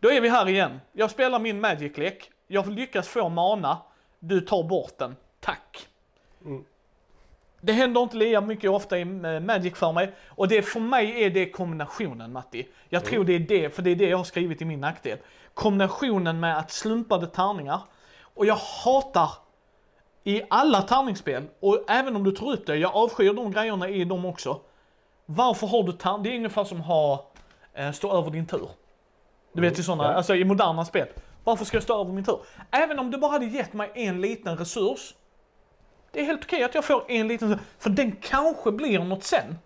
då är vi här igen. Jag spelar min Magic-lek. Jag lyckas få mana. Du tar bort den. Tack. Mm. Det händer inte lika mycket ofta i eh, Magic för mig. Och det för mig är det kombinationen Matti. Jag tror det är det, för det är det jag har skrivit i min nackdel. Kombinationen med att slumpade tärningar. Och jag hatar i alla tärningsspel, och även om du tar upp det, jag avskyr de grejerna i dem också. Varför har du tärning? Det är ungefär som ha, eh, stå över din tur. Du vet i sådana, ja. alltså i moderna spel. Varför ska jag stå över min tur? Även om du bara hade gett mig en liten resurs. Det är helt okej att jag får en liten, för den kanske blir något sen.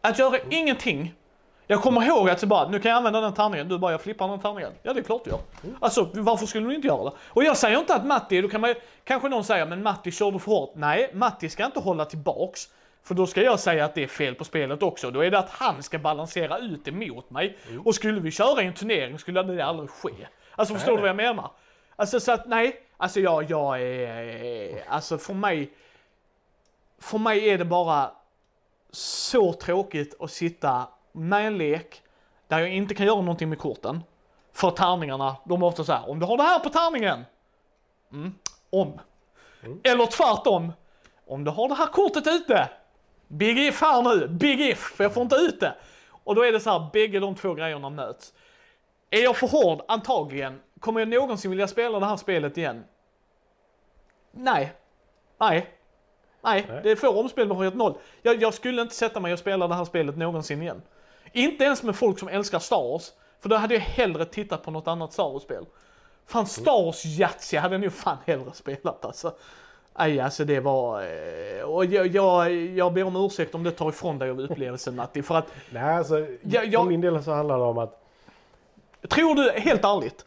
Att göra ingenting. Jag kommer ihåg att så bara, nu kan jag använda den tärningen, du bara jag flippar den tärningen. Ja det är klart du gör. Alltså varför skulle du inte göra det? Och jag säger inte att Matti, då kan man kanske någon säga, men Matti kör du för hårt. Nej, Matti ska inte hålla tillbaks. För då ska jag säga att det är fel på spelet också. Då är det att han ska balansera ut det mot mig. Och skulle vi köra i en turnering skulle det aldrig ske. Alltså förstår du vad jag menar? Alltså så att nej, alltså jag, jag är, alltså för mig, för mig är det bara så tråkigt att sitta med en lek där jag inte kan göra någonting med korten. För tärningarna, de är ofta så här, om du har det här på tärningen. Mm, om. Eller tvärtom. Om du har det här kortet ute. Big if här nu, big if, för jag får inte ut det. Och då är det så här, bägge de två grejerna möts. Är jag för hård? Antagligen. Kommer jag någonsin vilja spela det här spelet igen? Nej. Nej. Nej, Nej. det får omspelbarhet noll. Jag, jag skulle inte sätta mig och spela det här spelet någonsin igen. Inte ens med folk som älskar Star Wars. För då hade jag hellre tittat på något annat Star Wars-spel. Fan, Star Wars Yatzy hade jag nog fan hellre spelat alltså. Nej, alltså det var... eh, Och jag, jag, jag ber om ursäkt om det tar ifrån dig av upplevelsen Matti. För att, Nej, alltså, Ja, för jag- min del så handlar det om att tror du, helt ärligt,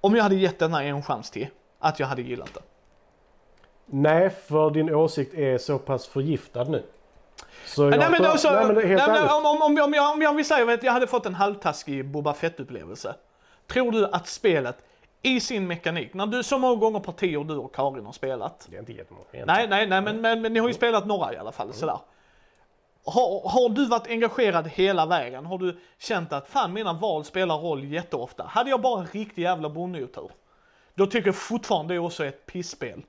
om jag hade gett den här en chans till, att jag hade gillat det? Nej, för din åsikt är så pass förgiftad nu. Så nej, men alltså, nej, men helt nej, om, om, om, om, jag, om jag vill säga att jag hade fått en halvtaskig Boba Fett-upplevelse. Tror du att spelet i sin mekanik, när du så många gånger partier du och Karin har spelat. Det är inte jättemånga. Nej, nej, nej, men, men, men ni har ju spelat några i alla fall. Sådär. Har, har du varit engagerad hela vägen? Har du känt att fan mina val spelar roll jätteofta? Hade jag bara en riktig jävla bondeotur, då tycker jag fortfarande det också är ett pissspel.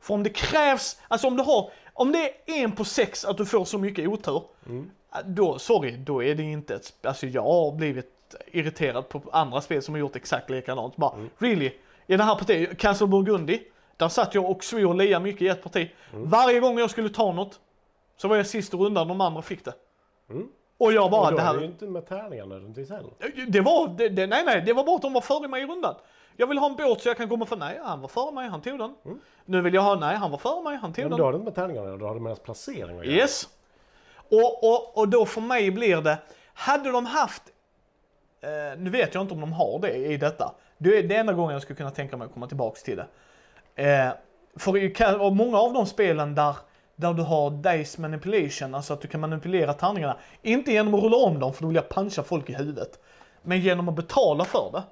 För om det krävs, alltså om du har, om det är en på sex att du får så mycket otur, då, sorry, då är det inte ett, alltså jag har blivit irriterad på andra spel som har gjort exakt likadant. Bara, really? I det här partiet, Castle Burgundy, där satt jag och svor och liade mycket i ett parti. Varje gång jag skulle ta något, så var jag sist i rundan, de andra fick det. Och jag bara, Och då det är här... det ju inte med tärningar nödvändigtvis heller. Det var, det, det, nej nej, det var bara att de var före mig i rundan. Jag vill ha en båt så jag kan komma för, nej han var före mig, han tog den. Nu vill jag ha, nej han var före mig, han tog Men den. då har det inte med tärningar då har det med ens placering att göra. Yes. Och, och, och då för mig blir det, hade de haft, eh, nu vet jag inte om de har det i detta. Det är det enda gången jag skulle kunna tänka mig att komma tillbaks till det. Eh, för i många av de spelen där, där du har dice manipulation, alltså att du kan manipulera tärningarna, inte genom att rulla om dem för då vill jag puncha folk i huvudet, men genom att betala för det.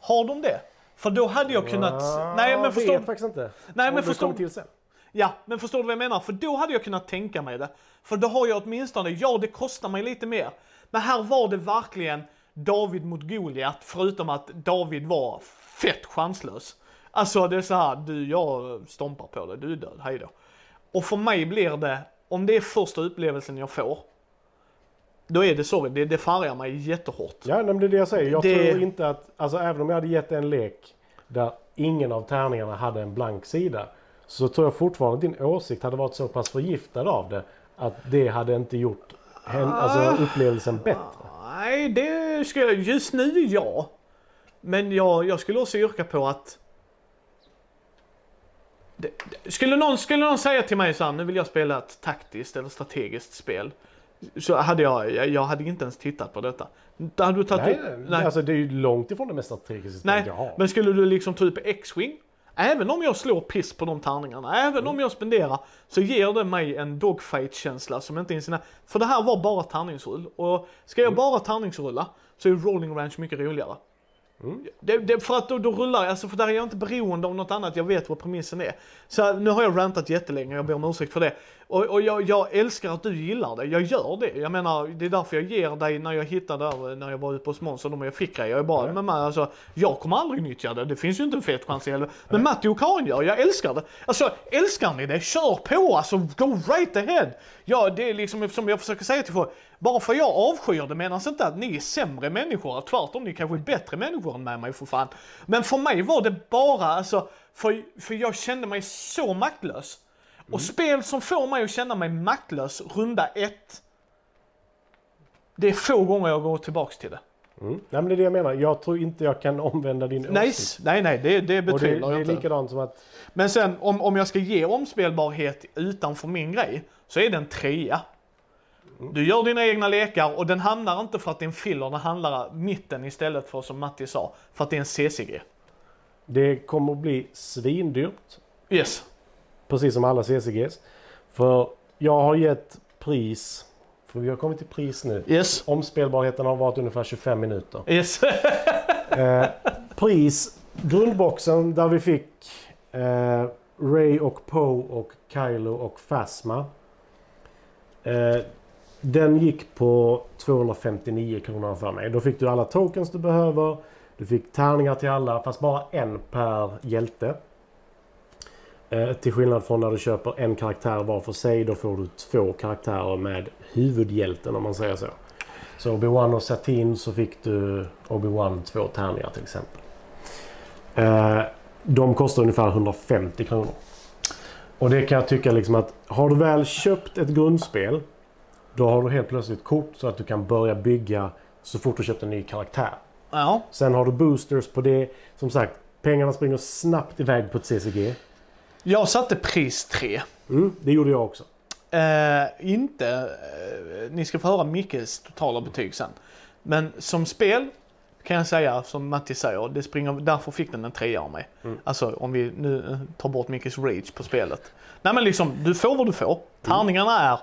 Har de det? För då hade jag kunnat... Ah, nej men förstår vet faktiskt inte. Nej, Om men förstår- till sen. Ja, men förstår du vad jag menar? För då hade jag kunnat tänka mig det. För då har jag åtminstone, ja det kostar mig lite mer. Men här var det verkligen David mot Goliat, förutom att David var fett chanslös. Alltså det är så här, du jag stompar på dig, du är död, hej då. Och för mig blir det, om det är första upplevelsen jag får, då är det sorry, det, det färgar mig jättehårt. Ja, men det är det jag säger. Jag Det- tror inte att, alltså även om jag hade gett en lek där ingen av tärningarna hade en blank sida. Så tror jag fortfarande att din åsikt hade varit så pass förgiftad av det att det hade inte gjort hen, alltså, upplevelsen bättre. Nej, det skulle jag, just nu ja. Men jag, jag skulle också yrka på att det, det, skulle, någon, skulle någon säga till mig så här, nu vill jag spela ett taktiskt eller strategiskt spel. Så hade jag, jag, jag hade inte ens tittat på detta. Då hade du tagit Nej, upp- nej. Alltså, det är ju långt ifrån det mest strategiska spelet jag har. men skulle du liksom ta upp X-Wing, även om jag slår piss på de tärningarna, även om jag spenderar, så ger det mig en dogfight-känsla som inte ens är För det här var bara tärningsrull. Och ska jag bara tärningsrulla så är rolling range mycket roligare. Det, det, för att då, då rullar jag, alltså för där är jag inte beroende av något annat, jag vet vad premissen är. Så nu har jag rantat jättelänge, jag ber om ursäkt för det. Och, och jag, jag älskar att du gillar det, jag gör det. Jag menar, det är därför jag ger dig när jag hittade där, när jag var ute hos Måns och de jag fick grejer. Jag är bara, men man, alltså, jag kommer aldrig nyttja det, det finns ju inte en fet chans i helvete. Men Matti och Karin gör, jag älskar det. Alltså, älskar ni det, kör på alltså, go right ahead. Ja, det är liksom som jag försöker säga till folk, bara för jag avskyr det menas inte att ni är sämre människor, tvärtom ni kanske är bättre människor än med mig för fan. Men för mig var det bara, alltså, för, för jag kände mig så maktlös. Och spel som får mig att känna mig maktlös, runda ett. Det är få gånger jag går tillbaks till det. Mm. Nej, men det är det jag menar. Jag tror inte jag kan omvända din Nej, åsikt. nej, nej, det, det Och det, betvivlar det jag är inte. likadant som att Men sen om, om jag ska ge omspelbarhet utanför min grej, så är det en trea. Du gör dina egna lekar och den hamnar inte för att det är en filler, den handlar mitten istället för som Matti sa, för att det är en CCG. det kommer att bli svindyrt. Yes. Precis som alla CCGs. För jag har gett pris. För vi har kommit till pris nu. Yes. Omspelbarheten har varit ungefär 25 minuter. Yes. Eh, pris. Grundboxen där vi fick eh, Ray och Poe och Kylo och Phasma. Eh, den gick på 259 kronor för mig. Då fick du alla tokens du behöver. Du fick tärningar till alla fast bara en per hjälte. Eh, till skillnad från när du köper en karaktär var för sig. Då får du två karaktärer med huvudhjälten om man säger så. Så Obi-Wan och Satin så fick du Obi-Wan två tärningar till exempel. Eh, de kostar ungefär 150 kronor. Och det kan jag tycka liksom att har du väl köpt ett grundspel då har du helt plötsligt kort så att du kan börja bygga så fort du köpt en ny karaktär. ja. Sen har du boosters på det. Som sagt, pengarna springer snabbt iväg på ett CCG. Jag satte pris 3. Mm, det gjorde jag också. Eh, inte, eh, ni ska få höra Mickes totala betyg sen. Men som spel kan jag säga, som Matti säger, det springer, därför fick den en trea av mig. Mm. Alltså om vi nu eh, tar bort Mickes rage på spelet. Nej men liksom, du får vad du får. Tärningarna är,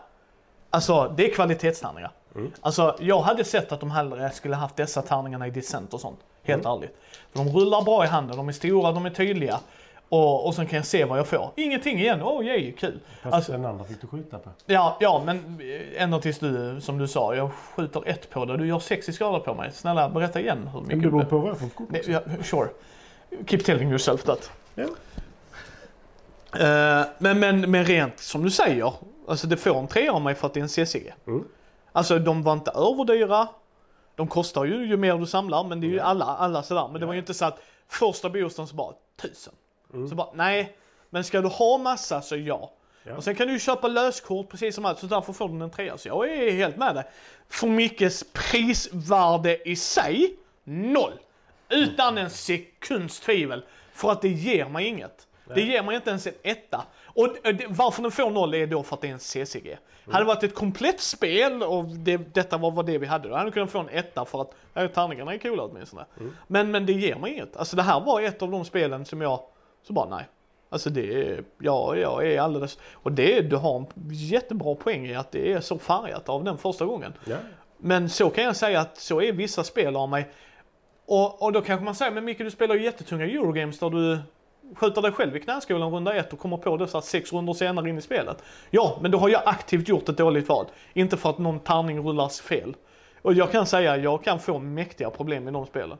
alltså det är kvalitetstärningar. Mm. Alltså jag hade sett att de hellre skulle haft dessa tärningarna i Descent och sånt. Helt ärligt. För de rullar bra i handen, de är stora, de är tydliga. Och, och sen kan jag se vad jag får. Ingenting igen, åh oh, yay, kul. Fast Alltså- den andra fick du skjuta på. Ja, ja, men eh, ända tills du, som du sa, jag skjuter ett på dig. Du gör 60 skador på mig. Snälla, berätta igen hur Men mycket det beror på vad jag får för kort också. ja, sure. Keep telling yourself that. Ja. Eh, men, men, men rent som du säger, alltså det får en trea av mig för att det är en CCG. Mm. Alltså de var inte överdyra. De kostar ju ju mer du samlar, men det är ju alla, alla sådär. Men det var ju inte så att första boosten så bara tusen. Mm. Så bara, nej. Men ska du ha massa så ja. Ja. Och sen kan du ju köpa löskort precis som allt, så därför får du en trea. Så jag är helt med dig. För Mickes prisvärde i sig, noll. Utan en sekunds tvivel. För att det ger mig inget. Det ger mig inte ens en etta. Och det- varför den får noll är då för att det är en CCG. Hade det varit ett komplett spel och det, detta var vad det vi hade, då hade jag kunnat få en etta för att tärningarna är coola åtminstone. Men, men det ger mig inget. Alltså det här var ett av de spelen som jag, så bara nej. Alltså det är, ja, jag är alldeles, och det, du har en jättebra poäng i att det är så färgat av den första gången. Ja. Men så kan jag säga att så är vissa spel av mig. Och, och då kanske man säger, men Micke du spelar ju jättetunga Eurogames där du skjuter dig själv i knäskålen runda ett och kommer på det så att sex rundor senare in i spelet. Ja, men då har jag aktivt gjort ett dåligt val. Inte för att någon tärning rullas fel. Och jag kan säga, jag kan få mäktiga problem i de spelen.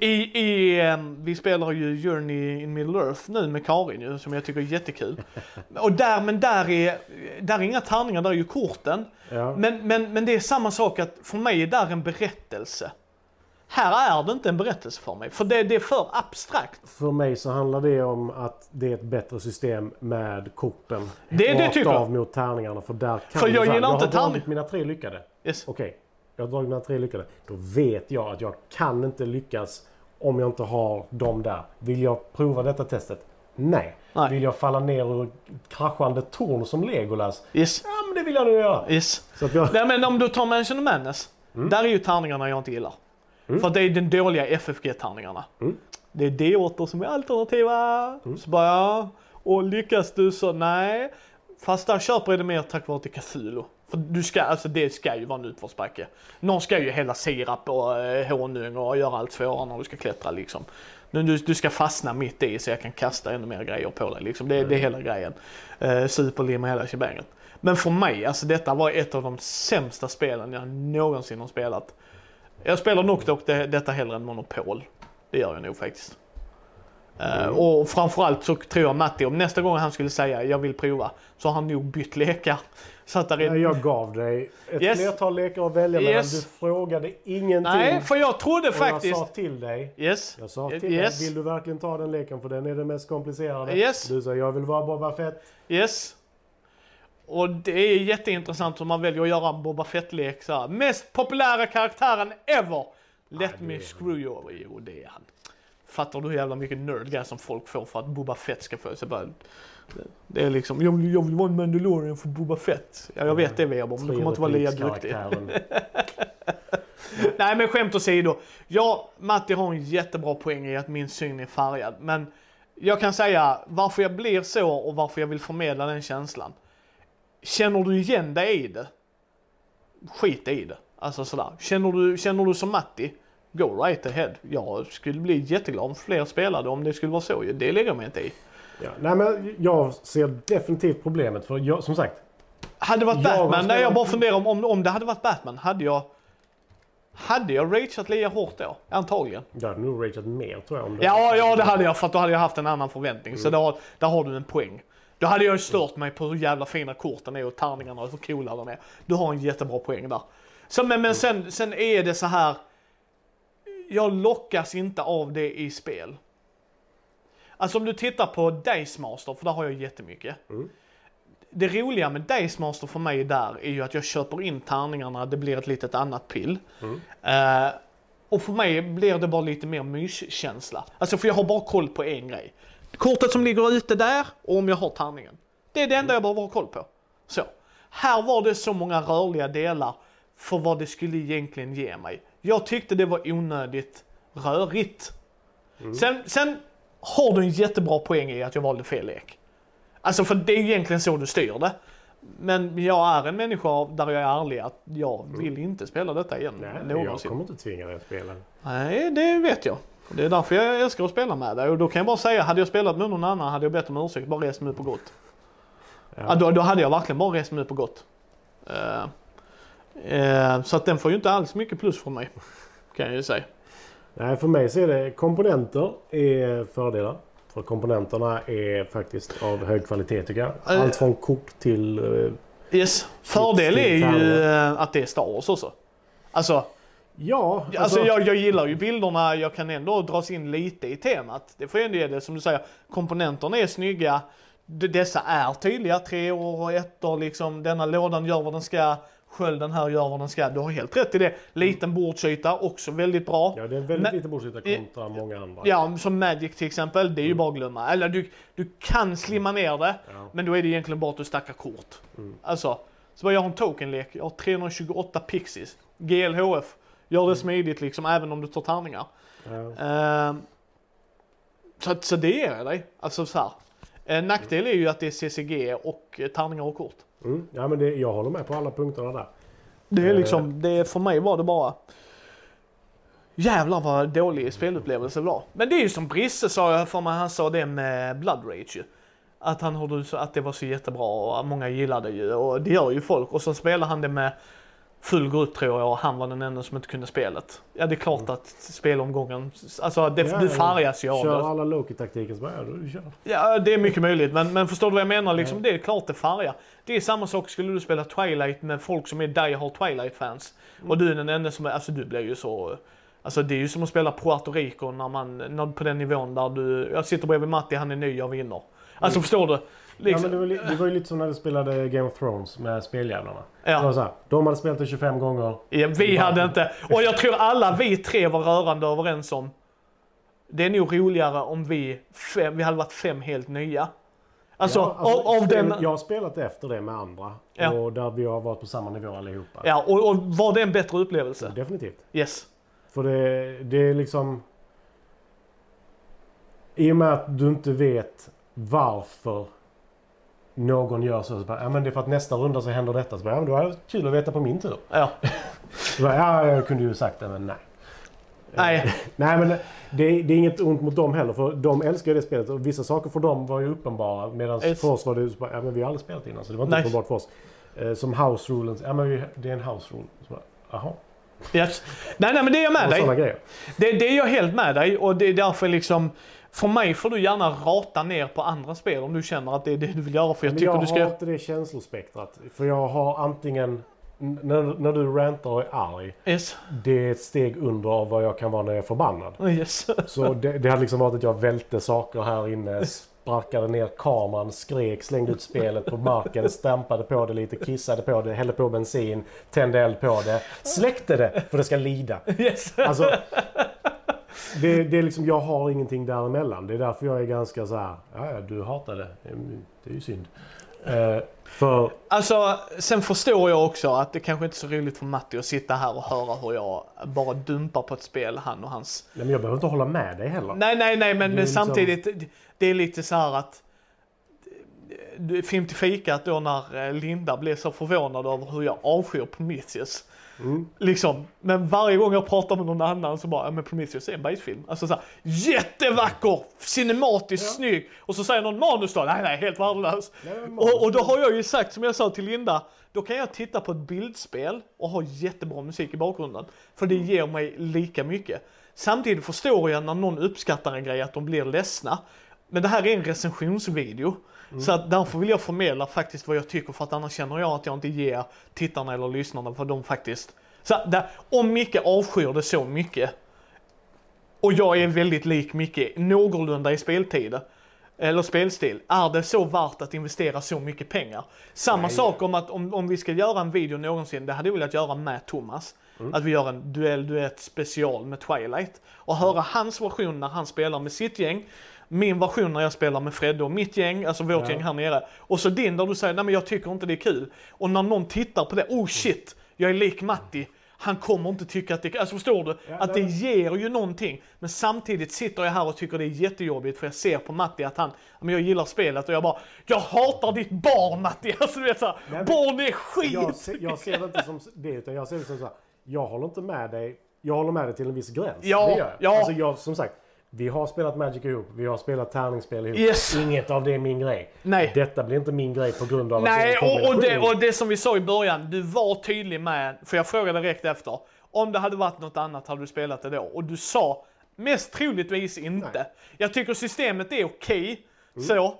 I, i, ehm, vi spelar ju Journey in Middle Earth nu med Karin ju, som jag tycker är jättekul. Och där, men där är, där är inga tärningar, där är ju korten. Ja. Men, men, men det är samma sak att för mig är där en berättelse. Här är det inte en berättelse för mig, för det, det är för abstrakt. För mig så handlar det om att det är ett bättre system med korten. Det- det rakt tycker jag. av mot tärningarna. För där kan För jag gillar jag inte har tärning- mina tre lyckade. Yes. Okej, jag har dragit mina tre lyckade. Då vet jag att jag kan inte lyckas om jag inte har dem där. Vill jag prova detta testet? Nej. Nej. Vill jag falla ner ur kraschande torn som Legolas? Yes. Ja, men det vill jag nu göra. Yes. Så att jag... Nej men om du tar Mansion of Madness, där är ju tärningarna jag inte gillar. För att det är den dåliga FFG-tärningarna. Mm. Det är D8 som är alternativa. Så bara. Och lyckas du så, nej. Fast där köper jag det mer tack vare till Cthulhu. För du ska, alltså det ska ju vara en utförsbacke. Någon ska ju hälla sirap och eh, honung och göra allt svårare när du ska klättra liksom. Men du, du ska fastna mitt i så jag kan kasta ännu mer grejer på dig liksom. Det, det är hela grejen. Eh, superlim och hela shebanget. Men för mig, alltså detta var ett av de sämsta spelen jag någonsin har spelat. Jag spelar nog dock det, detta hellre än Monopol. Det gör jag nog faktiskt. Eh, och framförallt så tror jag Matti, om nästa gång han skulle säga jag vill prova, så har han nog bytt lekar. Så att där är... Nej, Jag gav dig ett Yes. flertal lekar att välja mellan. Yes. Du frågade ingenting. Nej, för jag trodde och faktiskt... jag sa till dig. Yes. Jag sa till Yes. dig, vill du verkligen ta den leken för den är den mest komplicerade? Yes. Du sa, jag vill vara Boba Fett. Yes. Och det är jätteintressant om man väljer att göra en Boba Fett-lek så här. Mest populära karaktären ever! Let det me screw you over. Jo, det är han. Fattar du hur jävla mycket nerdguy som folk får för att Boba Fett ska få sig bara... Det är liksom, jag vill, jag vill vara en Mandalorian för Boba Fett. Ja, jag vet det Weber, men du kommer inte vara lika duktig. Nej men skämt åsido. Ja, Matti har en jättebra poäng i att min syn är färgad. Men jag kan säga varför jag blir så och varför jag vill förmedla den känslan. Känner du igen dig i det? Skit i det. Alltså sådär. Känner du, känner du som Matti? Go right ahead. Jag skulle bli jätteglad om fler spelade om det skulle vara så. Det lägger jag mig inte i. Ja, nej, men jag ser definitivt problemet. För jag, som sagt, Hade det varit Jag Batman, nej jag bara funderar om, om, om det hade varit Batman, hade jag hade jag rageat lika hårt då? Antagligen. jag hade nog rageat mer tror jag. Om det Ja, ja det hade jag för att då hade jag haft en annan förväntning. Så där, där har du en poäng. Då hade jag ju stört mig på hur jävla fina korten är och tärningarna och hur coola de är. Du har en jättebra poäng där. Så, men men sen, sen är det så här. Jag lockas inte av det i spel. Alltså om du tittar på Days Master, för där har jag jättemycket. Det roliga med Days Master för mig där är ju att jag köper in tärningarna, det blir ett litet annat pill. Eh, och för mig blir det bara lite mer myskänsla. Alltså för jag har bara koll på en grej. kortet som ligger ute där och om jag har tärningen. Det är det enda jag behöver ha koll på. Så. Här var det så många rörliga delar för vad det skulle egentligen ge mig. Jag tyckte det var onödigt rörigt. Sen, sen har du en jättebra poäng i att jag valde fel lek. Alltså för det är egentligen så du styr det. Men jag är en människa där jag är ärlig att jag vill inte spela detta igen Nej, jag någonsin. kommer inte tvinga dig att spela. Nej, det vet jag. Det är därför jag älskar att spela med dig. Och då kan jag bara säga, hade jag spelat med någon annan hade jag bett om ursäkt, bara rest mig upp och gått. Ja. Då, då hade jag verkligen bara rest mig upp och gått. Eh, eh, så att den får ju inte alls mycket plus från mig. Kan jag ju säga. Nej, för mig så är det komponenter är fördelar. För komponenterna är faktiskt av hög kvalitet tycker jag. Eh. Allt från kort till... eh, Yes. Fördel är ju att det är Star Wars också. Alltså, Ja, alltså jag, jag gillar ju bilderna, jag kan ändå dras in lite i temat. Det får jag ändå ge det, som du säger, komponenterna är snygga. Dessa är tydliga, tre år och ettor liksom. Denna lådan gör vad den ska, skölden här gör vad den ska. Du har helt rätt i det. Liten bordsyta, också väldigt bra. ja, det är en väldigt liten bordsyta kontra många andra. Ja, som Magic till exempel, det är ju bara att glömma. Eller du, du kan slimma ner det, Ja. men då är det egentligen bara att du stackar kort. Alltså, så bara jag har en tokenlek, jag har 328 pixies. GLHF, gör det smidigt liksom, även om du tar tärningar. Ja. Ehm, så, så det ger jag dig. Alltså så här. En nackdel är ju att det är CCG och eh, tärningar och kort. Mm. ja, men det, jag håller med på alla punkterna där. Det är Eh. liksom, det, för mig var det bara Jävlar vad dålig spelupplevelse det var. Men det är ju som Brisse sa, jag för mig han sa det med Blood Rage ju. Att han att det var så jättebra och många gillade ju och det gör ju folk. Och så spelar han det med full grupp tror jag och han var den enda som inte kunde spelet. Ja det är klart att spelomgången, alltså det, Ja, du färgas ju av Kör det. alla Loki-taktiken så bara, ja, du kör. Ja, det är mycket möjligt. Men, men förstår du vad jag menar? Liksom, det är klart det färgar. Det är samma sak skulle du spela Twilight med folk som är Die Hard Twilight-fans. Och du är den enda som är, alltså du blir ju så... Alltså det är ju som att spela Puerto Rico när man, när, på den nivån där du, jag sitter bredvid Matti, han är ny, jag vinner. Alltså förstår du? Ja, Liksom, men det, var, li- det var ju lite som när vi spelade Game of Thrones med speljävlarna. Ja. Det var så här, de hade spelat det 25 gånger. ja, vi hade inte, och jag tror alla vi tre var rörande överens om, det är nog roligare om vi, fem, vi hade varit fem helt nya. Alltså, Ja, alltså, av, den... Jag har spelat efter det med andra. Ja. Och där vi har varit på samma nivå allihopa. Ja, och, och var det en bättre upplevelse? Definitivt. Yes. För det, det är liksom... I och med att du inte vet varför någon gör så. så bara, ja, men det är för att nästa runda så händer detta. Så bara, ja, men det kul att veta på min tur. Ja. Så bara, ja, jag kunde ju sagt det, men nej. Nej. Nej, men det, det är inget ont mot dem heller. För de älskar ju det spelet. Och vissa saker för dem var ju uppenbara. Medan Yes. för oss var det så bara, ja men vi har aldrig spelat innan. Så det var inte Nej. uppenbart för oss. Eh, som house rulen. Ja men vi, det är en house rule. Så bara, Jaha. Yes. Nej, nej, men det är jag med Och dig. Det, det är jag helt med dig och det är därför liksom, för mig får du gärna rata ner på andra spel om du känner att det är det du vill göra. För jag Men tycker jag du har ska... inte det känslospektrat. För jag har antingen... När, när du rantar och är arg. Yes. Det är ett steg under av vad jag kan vara när jag är förbannad. Yes. Så det, det hade liksom varit att jag välte saker här inne. Sparkade ner kameran, skrek, slängde ut spelet på marken, stampade på det lite, kissade på det, hällde på bensin, tände eld på det. Släckte det för det ska lida. yes. Alltså, det, det är liksom, jag har ingenting däremellan. Det är därför jag är ganska så här. Ja, du hatar det. Mm, Det är ju synd. Eh, för Alltså, sen förstår jag också att det kanske inte är så roligt för Matti att sitta här och höra hur jag bara dumpar på ett spel, han och hans nej, men jag behöver inte hålla med dig heller. Nej, nej, nej, men Det liksom- samtidigt, det är lite så här att Film till fikat då när eh, Linda blev så förvånad över hur jag avskyr Prometheus. Mm. Liksom, men varje gång jag pratar med någon annan så bara, ja men Prometheus är en bajsfilm. Alltså såhär, jättevacker, cinematiskt Ja. snygg. Och så säger någon manus då, nej nej, helt värdelös. Och, och då har jag ju sagt, som jag sa till Linda, då kan jag titta på ett bildspel och ha jättebra musik i bakgrunden. För det ger mig lika mycket. Samtidigt förstår jag när någon uppskattar en grej att de blir ledsna. Men det här är en recensionsvideo. Så att därför vill jag förmedla faktiskt vad jag tycker för att annars känner jag att jag inte ger tittarna eller lyssnarna vad de faktiskt... Så där, om Micke avskyr det så mycket och jag är väldigt lik Micke någorlunda i speltid eller spelstil, är det så värt att investera så mycket pengar? Samma Nej. sak om att om, om vi ska göra en video någonsin, det hade jag velat göra med Thomas. Att vi gör en duell duett special med Twilight. Och höra hans version när han spelar med sitt gäng. Min version när jag spelar med Fredde och mitt gäng, alltså vårt Ja. gäng här nere. Och så din där du säger, nej men jag tycker inte det är kul. Och när någon tittar på det, oh shit, jag är lik Matti. Han kommer inte tycka att det är. Alltså förstår du? Ja, att det ger ju någonting. Men samtidigt sitter jag här och tycker det är jättejobbigt för jag ser på Matti att han, men jag gillar spelet och jag bara, jag hatar ditt barn Matti! Alltså du vet såhär, barn är skit! Jag, ser, jag ser det inte som det, utan jag ser det som så här. Jag håller inte med dig. Jag håller med dig till en viss gräns. Ja, det gör jag. ja. Alltså jag, som sagt, vi har spelat Magic ihop. Vi har spelat tärningsspel ihop. Yes. Inget av det är min grej. Nej. Detta blir inte min grej på grund av Nej, att det och, och, det, och det som vi sa i början, du var tydlig med, för jag frågade direkt efter, om det hade varit något annat hade du spelat det då? Och du sa, mest troligtvis inte. Nej. Jag tycker systemet är okej, Mm. så,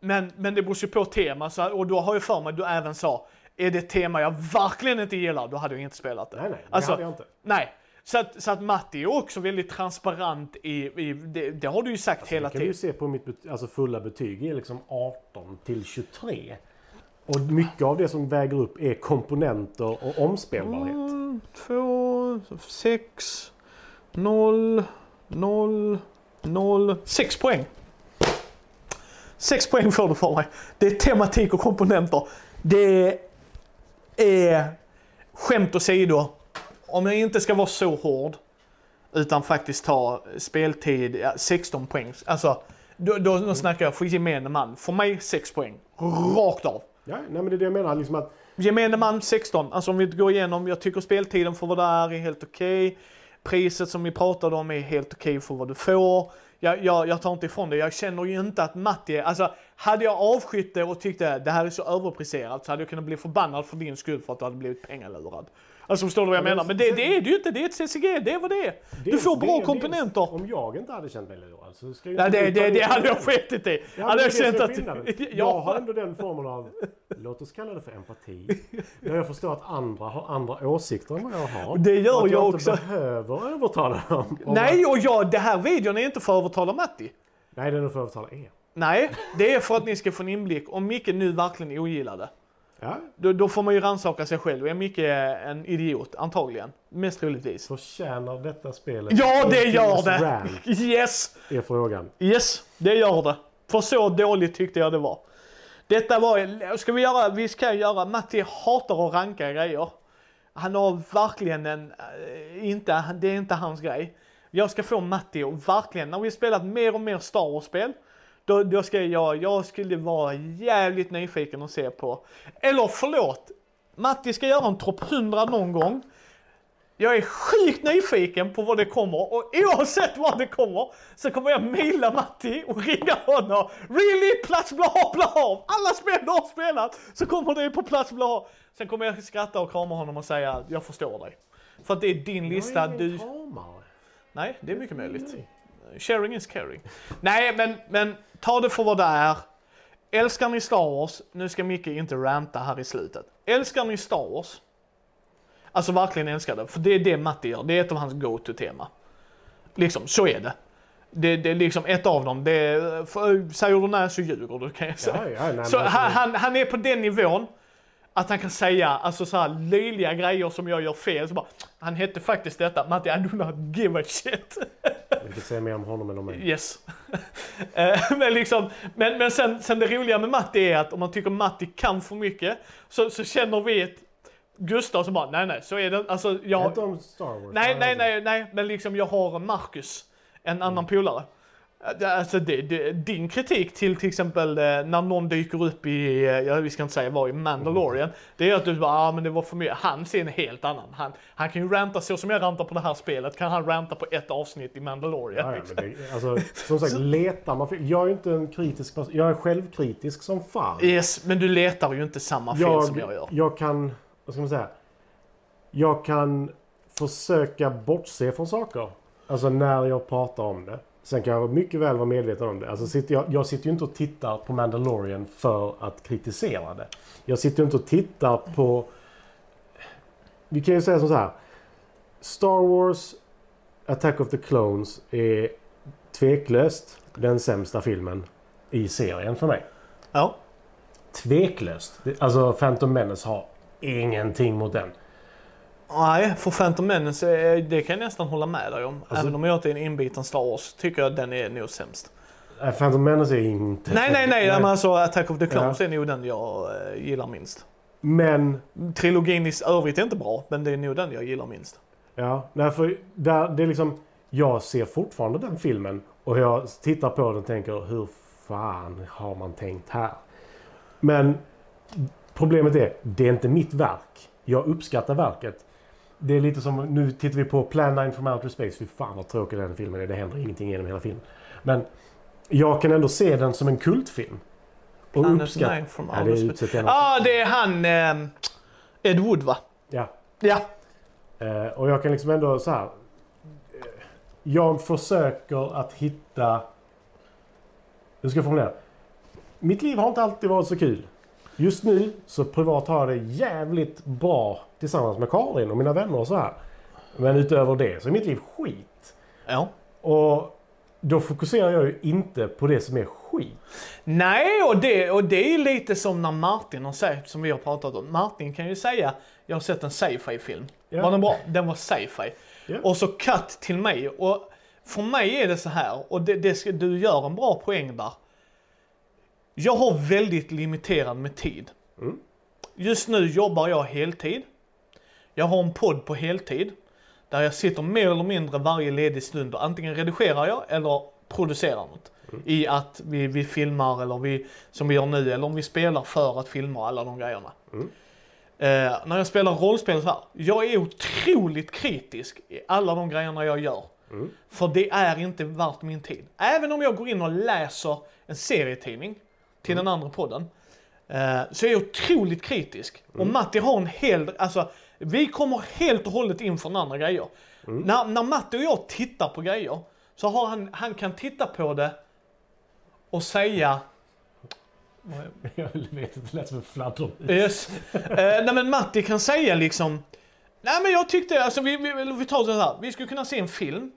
men, men det beror ju på tema, så, och då har jag för mig du även sa, är det ett tema jag verkligen inte gillar, då hade jag inte spelat det. Nej, nej, det hade jag inte. Nej. Så att, så att Matti är också väldigt transparent i, i det, det har du ju sagt hela Det kan du ju tiden. se på mitt bet- alltså fulla betyg är liksom 18 till 23. Och mycket av det som väger upp är komponenter och omspelbarhet. Mm, två, sex, noll, noll, noll, sex poäng. Sex poäng får du för mig. Det är tematik och komponenter. Det är skämt åsido. Om jag inte ska vara så hård utan faktiskt ta speltid, ja, 16 poäng. Alltså, då, då, då snackar jag för gemene man. För mig 6 poäng. Rakt av. Ja, nej, men det är det jag menar. Liksom att Gemene man 16. Alltså om vi går igenom, jag tycker speltiden för vad det är är helt okej. Priset som vi pratade om är helt okej för vad du får. Jag, jag, jag tar inte ifrån det. Jag känner ju inte att Matti är, alltså hade jag avskytt det och tyckte det här är så överpriserat så hade jag kunnat bli förbannad för din skull för att du hade blivit pengalurad. Alltså förstår du vad jag Ja, men menar? Men det, det är det ju inte, det är ett CCG, det är vad det är. Du dels får bra dels komponenter. Om jag inte hade känt mig lurad så ska ju inte det, det, det hade jag skitit i. Hade jag känt att... Jag har ändå den formen av, låt oss kalla det för empati. Där jag förstår att andra har andra åsikter än vad jag har. Det gör och att jag inte också. behöver övertala dem. Nej, och jag, det här videon är inte för att övertala Matti. Nej, den är för att övertala er. Nej, det är för att ni ska få en inblick. Om Micke nu verkligen ogillar det, Ja, då, då får man ju rannsaka sig själv. Är Micke en idiot? Antagligen. Mest troligtvis. förtjänar detta spelet Ja, det gör det! Rank, Yes! är frågan. Yes, det gör det. För så dåligt tyckte jag det var. Detta var, ska vi göra, vi ska göra, Matti hatar att ranka grejer. Han har verkligen en, eh, inte, det är inte hans grej. Jag ska få Matti att verkligen, när vi spelat mer och mer Star Wars-spel, då, då ska jag, jag skulle vara jävligt nyfiken att se på, eller förlåt, Matti ska göra en topp 100 någon gång. Jag är sjukt nyfiken på vad det kommer och oavsett vad det kommer så kommer jag mejla Matti och ringa honom. Really? Plats bla bla Alla spel du har spelat så kommer det på plats bla Sen kommer jag skratta och krama honom och säga jag förstår dig. För att det är din lista. Jag är ingen Du... kramare. Nej, det är mycket möjligt. Nej. Sharing is caring. Nej, men, men ta det för vad det är. Älskar ni Star Wars? Nu ska Micke inte ranta här i slutet. Älskar ni Star Wars? Alltså verkligen älskar det, för det är det Matti gör. Det är ett av hans go-to-tema. Liksom, så är det. Det, det är liksom ett av dem. Det är, för, säger du nej så ljuger du kan jag säga. Ja, ja, nej, Så alltså- han, han, han är på den nivån att han kan säga alltså så här löjliga grejer som jag gör fel. Så bara, han hette faktiskt detta, Matti I do not give a shit. Jag vill säga mer om honom än om mig. Yes. Eh, men liksom, men, men sen, sen det roliga med Matti är att om man tycker Matti kan för mycket så, så känner vi ett Gustav som bara, nej nej, så är det. Alltså jag... Inte om Star Wars. Nej, Ja, nej, alltså. nej, nej, men liksom jag har Marcus, en annan Mm. polare. Alltså det, det, din kritik till till exempel eh, när någon dyker upp i, eh, ja vi ska inte säga vad, i Mandalorian. Det är att du bara, ah, men det var för mycket. Han ser en helt annan. Han, han kan ju ranta så som jag rantar på det här spelet, kan han ranta på ett avsnitt i Mandalorian. Ja, ja, liksom. men det, alltså, som sagt, letar man Jag är ju inte en kritisk person. Jag är självkritisk som fan. Yes, men du letar ju inte samma fel som jag gör. jag kan, vad ska man säga? Jag kan försöka bortse från saker. Alltså när jag pratar om det. Sen kan jag mycket väl vara medveten om det. Alltså sitter jag, jag sitter ju inte och tittar på Mandalorian för att kritisera det. Jag sitter ju inte och tittar på... Vi kan ju säga som så här. Star Wars Attack of the Clones är tveklöst den sämsta filmen i serien för mig. Ja. Tveklöst. Alltså Phantom Menace har ingenting mot den. Nej, för Phantom Menace, det kan jag nästan hålla med dig om. Alltså- Även om jag inte är en inbiten Star Wars, tycker jag att den är nog sämst. Nej, Phantom Menace är inte... Nej, nej, nej. Men alltså Attack of the Clones Ja. är nog den jag eh, gillar minst. Men, Trilogin i övrigt är inte bra, men det är nog den jag gillar minst. ja, nej, för där, det är liksom... Jag ser fortfarande den filmen och jag tittar på den och tänker hur fan har man tänkt här? Men problemet är, det är inte mitt verk. Jag uppskattar verket. Det är lite som, nu tittar vi på Plan 9 from Outer Space. Fy fan vad tråkig den filmen är. Det händer ingenting genom hela filmen. Men jag kan ändå se den som en kultfilm. Och uppskatta... Nine from Ja, det Outer är. Ja, ah, det är han eh, Ed Wood va? Ja. Ja. Eh, och jag kan liksom ändå så här. eh, Jag försöker att hitta... Hur ska jag formulera? Mitt liv har inte alltid varit så kul. Just nu så privat har jag det jävligt bra tillsammans med Karin och mina vänner och så här. Men utöver det så är mitt liv skit. ja. Och då fokuserar jag ju inte på det som är skit. Nej, och det, och det är lite som när Martin har sagt, som vi har pratat om. Martin kan ju säga, jag har sett en sci-fi film. Ja. Var den bra? Den var sci-fi. Ja. Och så cut till mig. Och för mig är det så här, och det, det ska, du gör en bra poäng där. Jag har väldigt limiterad med tid. Mm. Just nu jobbar jag heltid. Jag har en podd på heltid. Där jag sitter mer eller mindre varje ledig stund och antingen redigerar jag eller producerar något. I att vi, vi filmar eller vi, som vi gör nu, eller om vi spelar för att filma alla de grejerna. Eh, när jag spelar rollspel så här, jag är otroligt kritisk i alla de grejerna jag gör. För det är inte värt min tid. Även om jag går in och läser en serietidning till den andra podden. Eh, så är jag otroligt kritisk. Och Matti har en hel, alltså vi kommer helt och hållet in från andra grejer. När, när Matti och jag tittar på grejer så har han, han kan titta på det och säga Jag vet inte, det lät som en fladdermus. Yes. Eh, nej men Matti kan säga liksom, nej men jag tyckte, alltså vi, vi, vi tar det här, vi skulle kunna se en film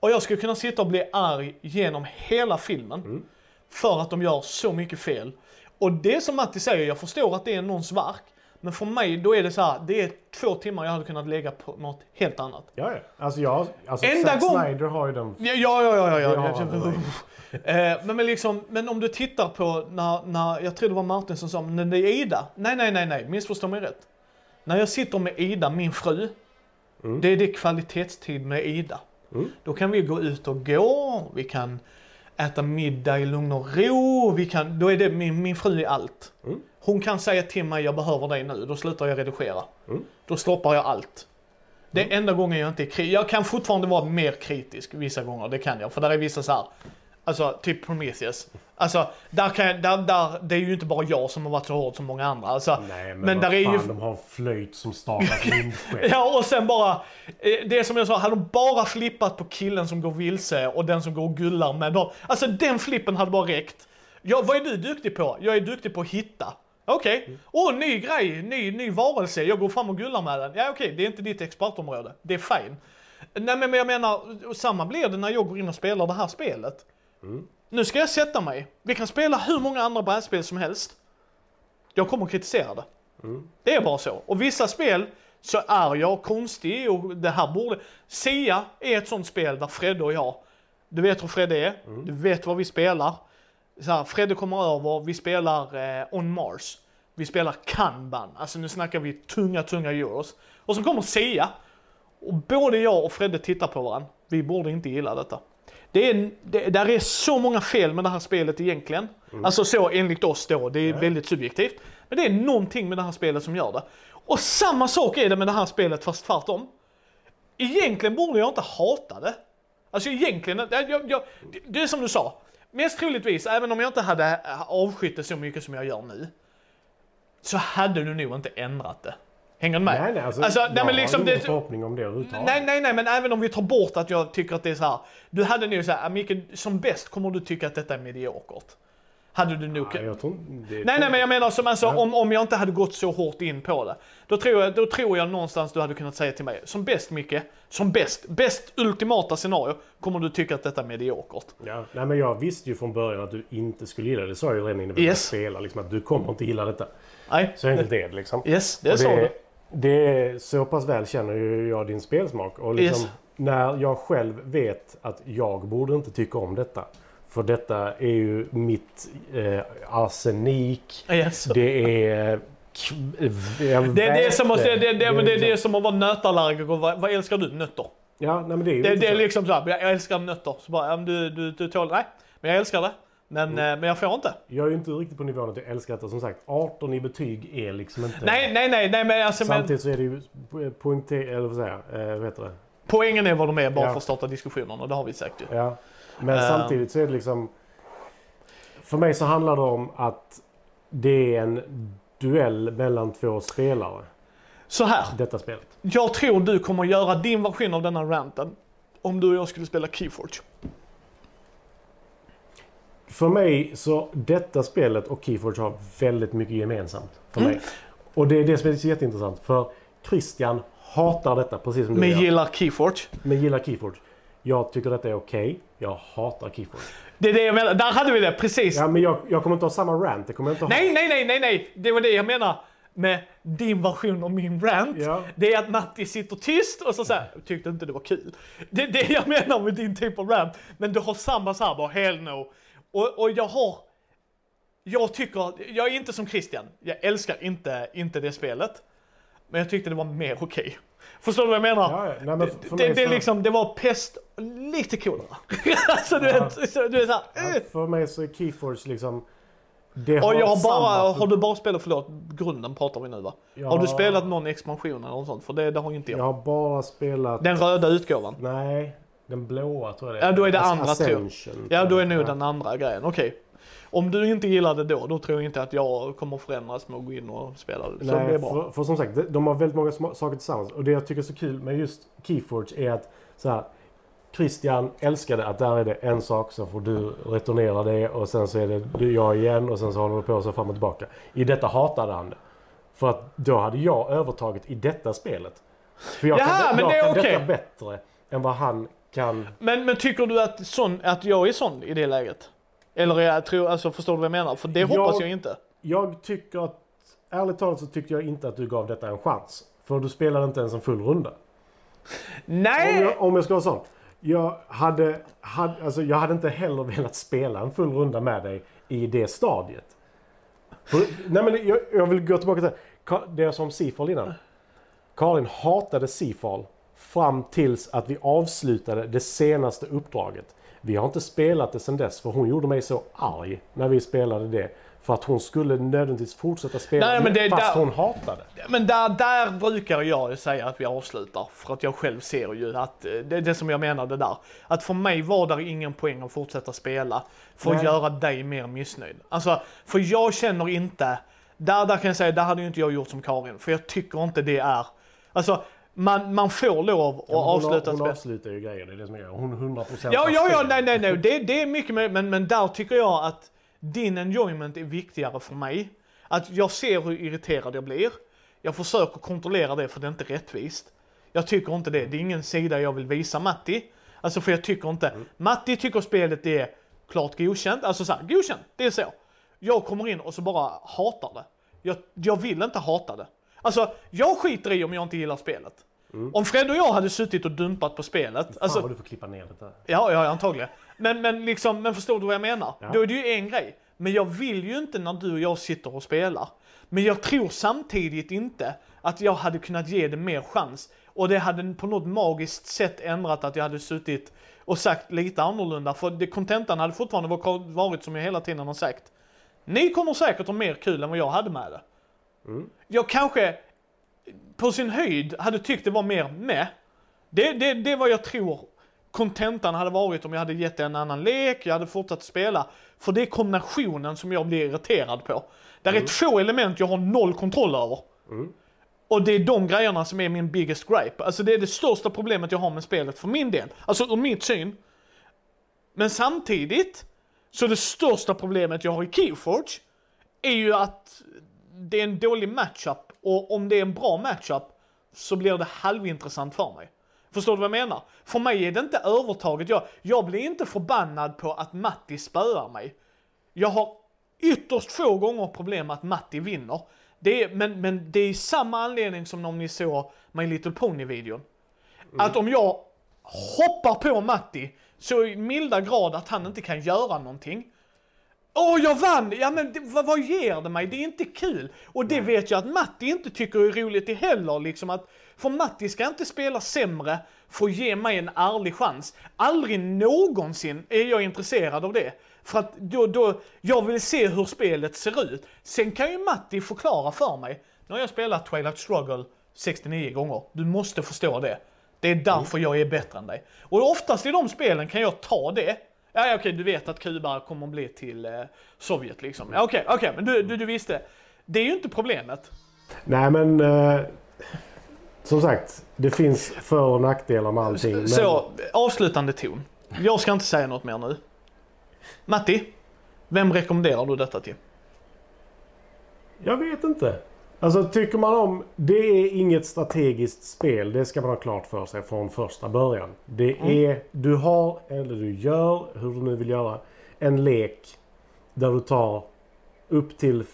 och jag skulle kunna sitta och bli arg genom hela filmen för att de gör så mycket fel. Och det som Matti säger, jag förstår att det är någons verk, men för mig då är det så här, det är två timmar jag hade kunnat lägga på något helt annat. Ja, ja. Alltså jag... Alltså Enda Zack gång- Snyder har ju den... Ja, ja, ja, ja. ja, ja. Eh, men, men, liksom, men om du tittar på när, när, jag tror det var Martin som sa, men det är Ida. Nej, nej, nej, nej, missförstå mig rätt. När jag sitter med Ida, min fru, det är det kvalitetstid med Ida. Mm. Då kan vi gå ut och gå, vi kan äta middag i lugn och ro, vi kan, då är det min, min fru i allt. Mm. Hon kan säga till mig, jag behöver dig nu, då slutar jag redigera. Mm. Då stoppar jag allt. Det är enda gången jag inte är kritisk. Jag kan fortfarande vara mer kritisk vissa gånger, det kan jag. För där är vissa så här, alltså typ Prometheus. Alltså, där kan jag, där, där, det är ju inte bara jag som har varit så hård som många andra. Alltså, Nej, men, men där är fan, ju... de har en flöjt som startar vindsken. Ja, och sen bara, eh, det som jag sa, hade de bara flippat på killen som går vilse och den som går och gullar med dem. Alltså den flippen hade bara räckt. Ja, vad är du duktig på? Jag är duktig på att hitta. Okej. Åh, ny grej, ny, ny varelse. Jag går fram och gullar med den. Ja, okej, det är inte ditt expertområde. Det är fine. Nej, men jag menar, samma blir det när jag går in och spelar det här spelet. Nu ska jag sätta mig. Vi kan spela hur många andra brädspel som helst. Jag kommer att kritisera det. Det är bara så. Och vissa spel så är jag konstig och det här borde... Sia är ett sånt spel där Fredde och jag, du vet hur Fredde är, du vet vad vi spelar. Så här, Fredde kommer över, vi spelar eh, On Mars. Vi spelar Kanban, alltså nu snackar vi tunga, tunga euros. Och så kommer Sia. Och både jag och Fredde tittar på varandra. Vi borde inte gilla detta. Det är, det, där är så många fel med det här spelet egentligen. Alltså så enligt oss då, det är väldigt subjektivt. Men det är någonting med det här spelet som gör det. Och samma sak är det med det här spelet fast tvärtom. Egentligen borde jag inte hata det. Alltså egentligen, jag, jag, jag, det- det är som du sa. Mest troligtvis, även om jag inte hade avskytt det så mycket som jag gör nu. Så hade du nog inte ändrat det. Hänger du med? Nej, nej, alltså, Alltså, nej, men liksom det- förhoppning om det överhuvudtaget. Nej, nej, nej, men även om vi tar bort att jag tycker att det är så här. Du hade nog så här, Micke, som bäst kommer du tycka att detta är mediokert. Hade du nog... Nej, jag tror det- Nej, nej, men jag menar som alltså, om, om jag inte hade gått så hårt in på det. Då tror, jag, då tror jag någonstans du hade kunnat säga till mig, som bäst Micke, som bäst, bäst ultimata scenario, kommer du tycka att detta är mediokert. Ja, nej, men jag visste ju från början att du inte skulle gilla det. Det sa jag ju redan innan vi Yes. spela. Liksom, att du kommer inte gilla detta. Nej, Så enkelt är det liksom. yes, det sa du. det, det är så pass väl känner ju jag din spelsmak. Och liksom, Yes. när jag själv vet att jag borde inte tycka om detta. För detta är ju mitt eh, arsenik. Yes. Det är... eh, Det är det som, måste, det, det, det, men det är det liksom- som att vara nötallergiker. Vad, vad älskar du? Nötter. Ja, nej men det är ju Det, det är liksom så här, jag älskar nötter. Så bara, du, du, du tål, nej. Men jag älskar det. Men, Mm. eh, men jag får inte. Jag är ju inte riktigt på nivån att jag älskar detta. Som sagt, 18 i betyg är liksom inte... Nej, nej, nej, nej men alltså men, Samtidigt så är det ju poängter... Eller vad säger jag? Eh, vad heter det? poängen är vad de är bara Ja. för att starta diskussionen och det har vi sagt ju. Ja. Men Eh. samtidigt så är det liksom... För mig så handlar det om att det är en duell mellan två spelare. Så här, Detta spelet. jag tror du kommer göra din version av denna ranten om du och jag skulle spela Keyforge. För mig så detta spelet och Keyforge har väldigt mycket gemensamt. För Mm. mig. Och det är det som är så jätteintressant. För Christian hatar detta precis som du Men gör. gillar Keyforge. Men gillar Keyforge. Jag tycker detta är okej. Jag hatar Keyforge. Det är det jag menar, där hade vi det precis. Ja, men jag, jag kommer inte ha samma rant. Det kommer jag inte ha. Nej, nej, nej, nej, nej. Det var det jag menar med din version av min rant. Ja. Det är att Matti sitter tyst och så säger tyckte inte det var kul. Det är det jag menar med din typ av rant. Men du har samma så här bara, hell no. Och, och jag har, jag tycker, jag är inte som Christian. Jag älskar inte, inte det spelet. Men jag tyckte det var mer okej. Förstår du vad jag menar? Ja, ja. Nej, men det, det, så- liksom, det var pest, lite kolera. alltså du vet, så, du är såhär, Ja, för mig så är Keyforge liksom... Det Och jag har bara, för- har du bara spelat, förlåt, grunden pratar vi nu va? Ja. Har du spelat någon expansion eller något sånt? För det, det har inte jag. Jag har bara spelat... Den röda utgåvan. Nej, den blåa tror jag det Ja, då är det As- andra, tror. Ja, då är nog den andra grejen. Okej. Om du inte gillar det då, då tror jag inte att jag kommer förändras med att gå in och spela det. Så det Nej, är bra. för, för som sagt, de- har väldigt många saker tillsammans. Och det jag tycker är så kul med just Keyforge är att så här, Christian älskade att där är det en sak, så får du returnera det och sen så är det du- jag igen och sen så håller det på så fram och tillbaka. I detta hatade han det. För att då hade jag övertaget i detta spelet. För jag Jaha, kan, men jag det är kan okej. detta bättre än vad han kan. Men, men tycker du att, sån, att jag är sån i det läget? Eller jag tror, alltså förstår du vad jag menar? För det hoppas Jag- jag inte. Jag tycker att, ärligt talat så tyckte jag inte att du gav detta en chans. För du spelade inte ens en full runda. Om Nej! jag, om jag ska vara sån. Jag hade, hade, alltså jag hade inte heller velat spela en full runda med dig i det stadiet. För, nej men jag, jag vill gå tillbaka till det jag sa om Seafall innan. Karin hatade Seafall fram tills att vi avslutade det senaste uppdraget. Vi har inte spelat det sedan dess för hon gjorde mig så arg när vi spelade det. För att hon skulle nödvändigtvis fortsätta spela Nej, men det- fast där- hon hatade. Men där, där brukar jag ju säga att vi avslutar. För att jag själv ser ju att, eh, det är det som jag menade där. Att för mig var där ingen poäng att fortsätta spela. För att Nej. göra dig mer missnöjd. Alltså, för jag känner inte, där, där kan jag säga, där hade ju inte jag gjort som Karin. För jag tycker inte det är, alltså man, man får lov att Ja, hon, avsluta hon spel. avslutar ju grejer, det är det som är Hon 100% Ja, ja, ja, nej, nej, nej. Det, det är mycket mer, men, men där tycker jag att din enjoyment är viktigare för mig. Att jag ser hur irriterad jag blir. Jag försöker kontrollera det för det är inte rättvist. Jag tycker inte det. Det är ingen sida jag vill visa Matti. Alltså för jag tycker inte. Matti tycker spelet är klart godkänt. Alltså så här, godkänt, det är så. Jag kommer in och så bara hatar det. Jag, jag vill inte hata det. Alltså, jag skiter i om jag inte gillar spelet. Om Fred och jag hade suttit och dumpat på spelet. Fan Alltså, vad du får klippa ner det där. Ja, ja, antagligen. Men, men, liksom, men förstår du vad jag menar? Ja. Då är det ju en grej. Men jag vill ju inte när du och jag sitter och spelar. Men jag tror samtidigt inte att jag hade kunnat ge det mer chans. Och det hade på något magiskt sätt ändrat att jag hade suttit och sagt lite annorlunda. För det, kontentan hade fortfarande var- varit som jag hela tiden har sagt. Ni kommer säkert ha mer kul än vad jag hade med det. Jag kanske på sin höjd hade tyckt det var mer med. Det, det, det är vad jag tror kontentan hade varit om jag hade gett det en annan lek, jag hade fortsatt spela. För det är kombinationen som jag blir irriterad på. Där är två element jag har noll kontroll över. Och det är de grejerna som är min biggest gripe. Alltså det är det största problemet jag har med spelet för min del. Alltså ur mitt syn. Men samtidigt, så det största problemet jag har i Keyforge är ju att det är en dålig matchup. Och om det är en bra matchup så blir det halvintressant för mig. Förstår du vad jag menar? För mig är det inte övertaget. Jag, jag blir inte förbannad på att Matti spöar mig. Jag har ytterst få gånger problem med att Matti vinner. Det är, men, men det är samma anledning som om ni såg My Little Pony-videon. Att om jag hoppar på Matti så i milda grad att han inte kan göra någonting. Åh, jag vann! Ja men det, vad, vad ger det mig? Det är inte kul. Och det vet jag att Matti inte tycker är roligt det heller. Liksom att, för Matti ska inte spela sämre för att ge mig en ärlig chans. Aldrig någonsin är jag intresserad av det. För att då, då, jag vill se hur spelet ser ut. Sen kan ju Matti förklara för mig. Nu har jag spelat Twilight Struggle 69 gånger. Du måste förstå det. Det är därför jag är bättre än dig. Och oftast i de spelen kan jag ta det. Ja, okej, du vet att Kuba kommer att bli till eh, Sovjet liksom. Ja, okej, okej, men du, du, du visste. Det är ju inte problemet. Nej men eh, som sagt, det finns för och nackdelar med allting. Men, Så, avslutande ton. Jag ska inte säga något mer nu. Matti, vem rekommenderar du detta till? Jag vet inte. Alltså tycker man om... Det är inget strategiskt spel. Det ska man ha klart för sig från första början. Det är... Du har, eller du gör, hur du nu vill göra, en lek där du tar upp till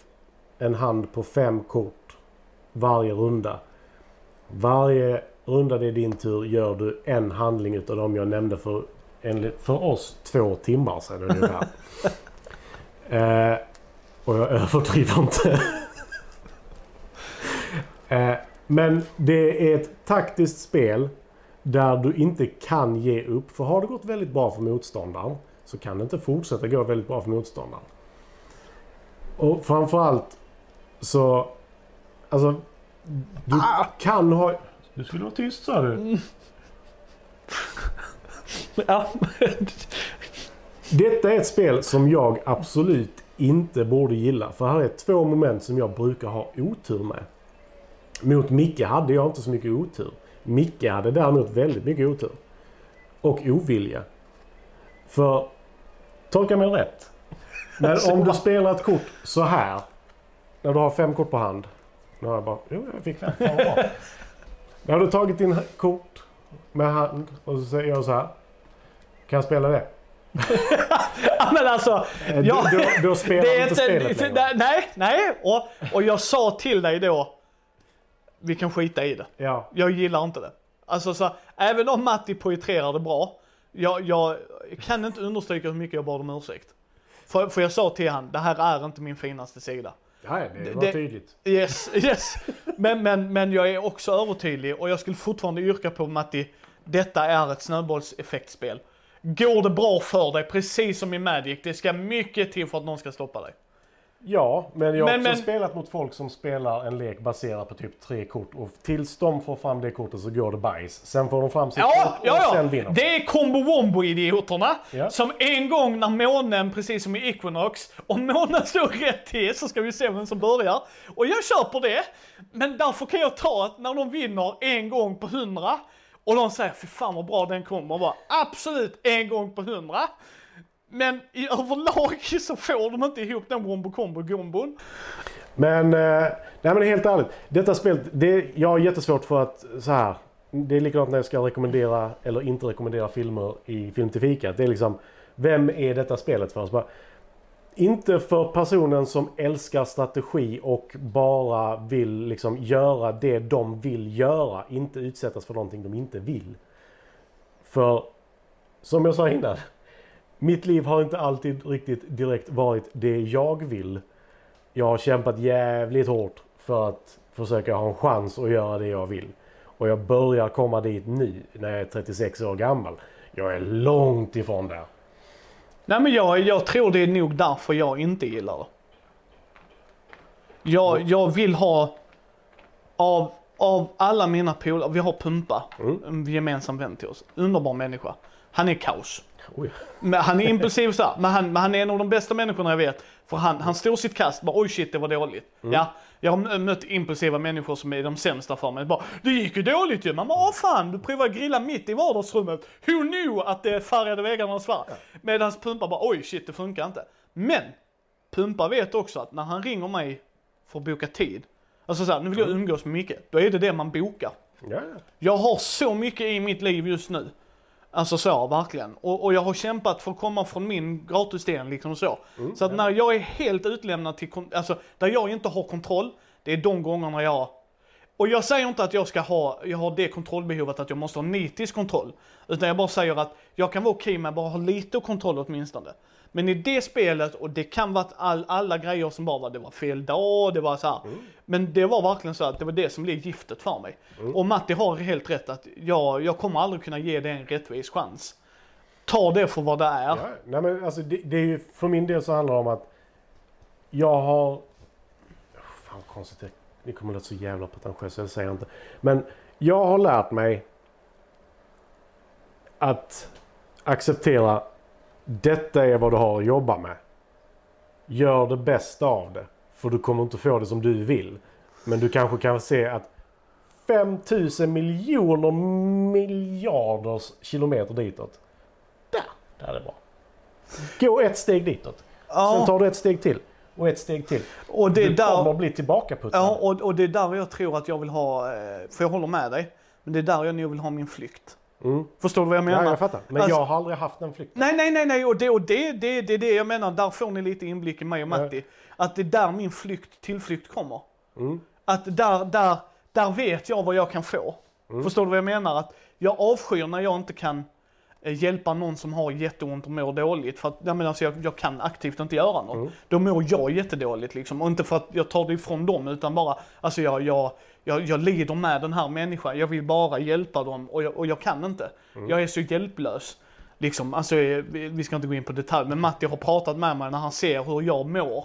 en hand på fem kort varje runda. Varje runda det är din tur gör du en handling utav de jag nämnde för, för oss två timmar sedan ungefär. eh, och jag överdriver inte. Eh, Men det är ett taktiskt spel där du inte kan ge upp. För har det gått väldigt bra för motståndaren så kan det inte fortsätta gå väldigt bra för motståndaren. Och framförallt så... Alltså... Du kan ha... Du skulle vara tyst sa du. Ja. Detta är ett spel som jag absolut inte borde gilla. För här är två moment som jag brukar ha otur med. Mot Micke hade jag inte så mycket otur. Micke hade däremot väldigt mycket otur. Och ovilja. För, tolka mig rätt. Men om du spelar ett kort så här. När du har fem kort på hand. Nu har jag bara, jo jag fick fem. Då har du tagit din kort med hand och så säger jag så här. Kan jag spela det? ja men alltså. Eh, Ja, då, då spelar det inte spelet längre. nej, nej. Och, och jag sa till dig då. Vi kan skita i det. Ja. Jag gillar inte det. Alltså så, även om Matti poetrerar det bra. Jag, jag kan inte understryka hur mycket jag bad om ursäkt. För, för jag sa till han, det här är inte min finaste sida. Ja, det var Det- tydligt. Yes, yes. Men, men, men jag är också övertydlig och jag skulle fortfarande yrka på Matti, detta är ett snöbollseffektspel. Går det bra för dig, precis som i Magic, det ska mycket till för att någon ska stoppa dig. Ja, men jag har Men- också men- spelat mot folk som spelar en lek baserad på typ tre kort. Och tills de får fram det kortet så går det bajs. Sen får de fram sitt Ja, kort och ja, ja. sen vinner de. Det är combo wombo idioterna Ja. som en gång när månen, precis som i Equinox, om månen står rätt till så ska vi se vem som börjar. Och jag köper det, men därför kan jag ta att när de vinner en gång på hundra och de säger fy fan vad bra den kommer, bara absolut en gång på hundra. Men i överlag så får de inte ihop den wombo combo gombon. Men, eh, nej men helt ärligt. Detta spelet, det, jag har jättesvårt för att så här. Det är likadant när jag ska rekommendera eller inte rekommendera filmer i Film till fika. Det är liksom, vem är detta spelet för? Så bara, inte för personen som älskar strategi och bara vill liksom göra det de vill göra. Inte utsättas för någonting de inte vill. För, som jag sa innan. Mitt liv har inte alltid riktigt direkt varit det jag vill. Jag har kämpat jävligt hårt för att försöka ha en chans att göra det jag vill. Och jag börjar komma dit nu när jag är 36 år gammal. Jag är långt ifrån där. Nej men jag, jag tror det är nog därför jag inte gillar det. Jag, jag vill ha, av, av alla mina polare, vi har Pumpa, Mm. en gemensam vän till oss. Underbar människa. Han är kaos. Oj. Men han är impulsiv så här, men han, men han är en av de bästa människorna jag vet. För han, han står sitt kast, bara oj shit det var dåligt. Ja, jag har mö- mött impulsiva människor som är de sämsta för mig. Bara, det gick ju dåligt ju. Man bara, fan, du provade grilla mitt i vardagsrummet. Who knew att det färgade väggarna svart? Medan Pumpa bara, oj shit det funkar inte. Men, Pumpa vet också att när han ringer mig för att boka tid. Alltså såhär, nu vill jag umgås med Micke. Då är det det man bokar. Ja, ja. Jag har så mycket i mitt liv just nu. Alltså så, verkligen. Och, och jag har kämpat för att komma från min gratisdel liksom så. så att när jag är helt utlämnad till, alltså där jag inte har kontroll, det är de gångerna jag Och jag säger inte att jag ska ha, jag har det kontrollbehovet att jag måste ha nitisk kontroll. Utan jag bara säger att jag kan vara okej med att bara ha lite kontroll åtminstone. Men i det spelet, och det kan vara all, alla grejer som bara var, det var fel dag, det var så här. Men det var verkligen så att det var det som blev giftet för mig. Och Matti har helt rätt att jag, jag kommer aldrig kunna ge det en rättvis chans. Ta det för vad det är. Ja, nej men alltså det, det är ju, för min del så handlar det om att jag har... Oh, fan konstigt det kommer låta så jävla pretentiöst, jag säger inte. Men jag har lärt mig att acceptera detta är vad du har att jobba med. Gör det bästa av det. För du kommer inte få det som du vill. Men du kanske kan se att 5000 miljoner miljarders kilometer ditåt. Där, där är det bra. Gå ett steg ditåt. Sen Ja, tar du ett steg till. Och ett steg till. och det du kommer där, att bli tillbakaputtad. ja och, och det är där jag tror att jag vill ha, eh, för jag håller med dig, men det är där jag nog vill ha min flykt. Mm. Förstår du vad jag menar? Ja, jag fattar. Men Alltså- jag har aldrig haft den flykten. Nej, nej, nej, nej, och det och det, det, det är det jag menar, där får ni lite inblick i mig och Matti. Att det är där min flykt, tillflykt kommer. Mm. Att där, där, där vet jag vad jag kan få. Mm. Förstår du vad jag menar? Att jag avskyr när jag inte kan eh, hjälpa någon som har jätteont och mår dåligt. För att jag, menar, alltså, jag, jag kan aktivt inte göra något. Mm. Då mår jag jättedåligt liksom. Och inte för att jag tar det ifrån dem utan bara, alltså jag, jag, jag, jag lider med den här människan. Jag vill bara hjälpa dem och jag, och jag kan inte. Mm. Jag är så hjälplös. Liksom, alltså, eh, vi ska inte gå in på detalj, men Matti har pratat med mig när han ser hur jag mår.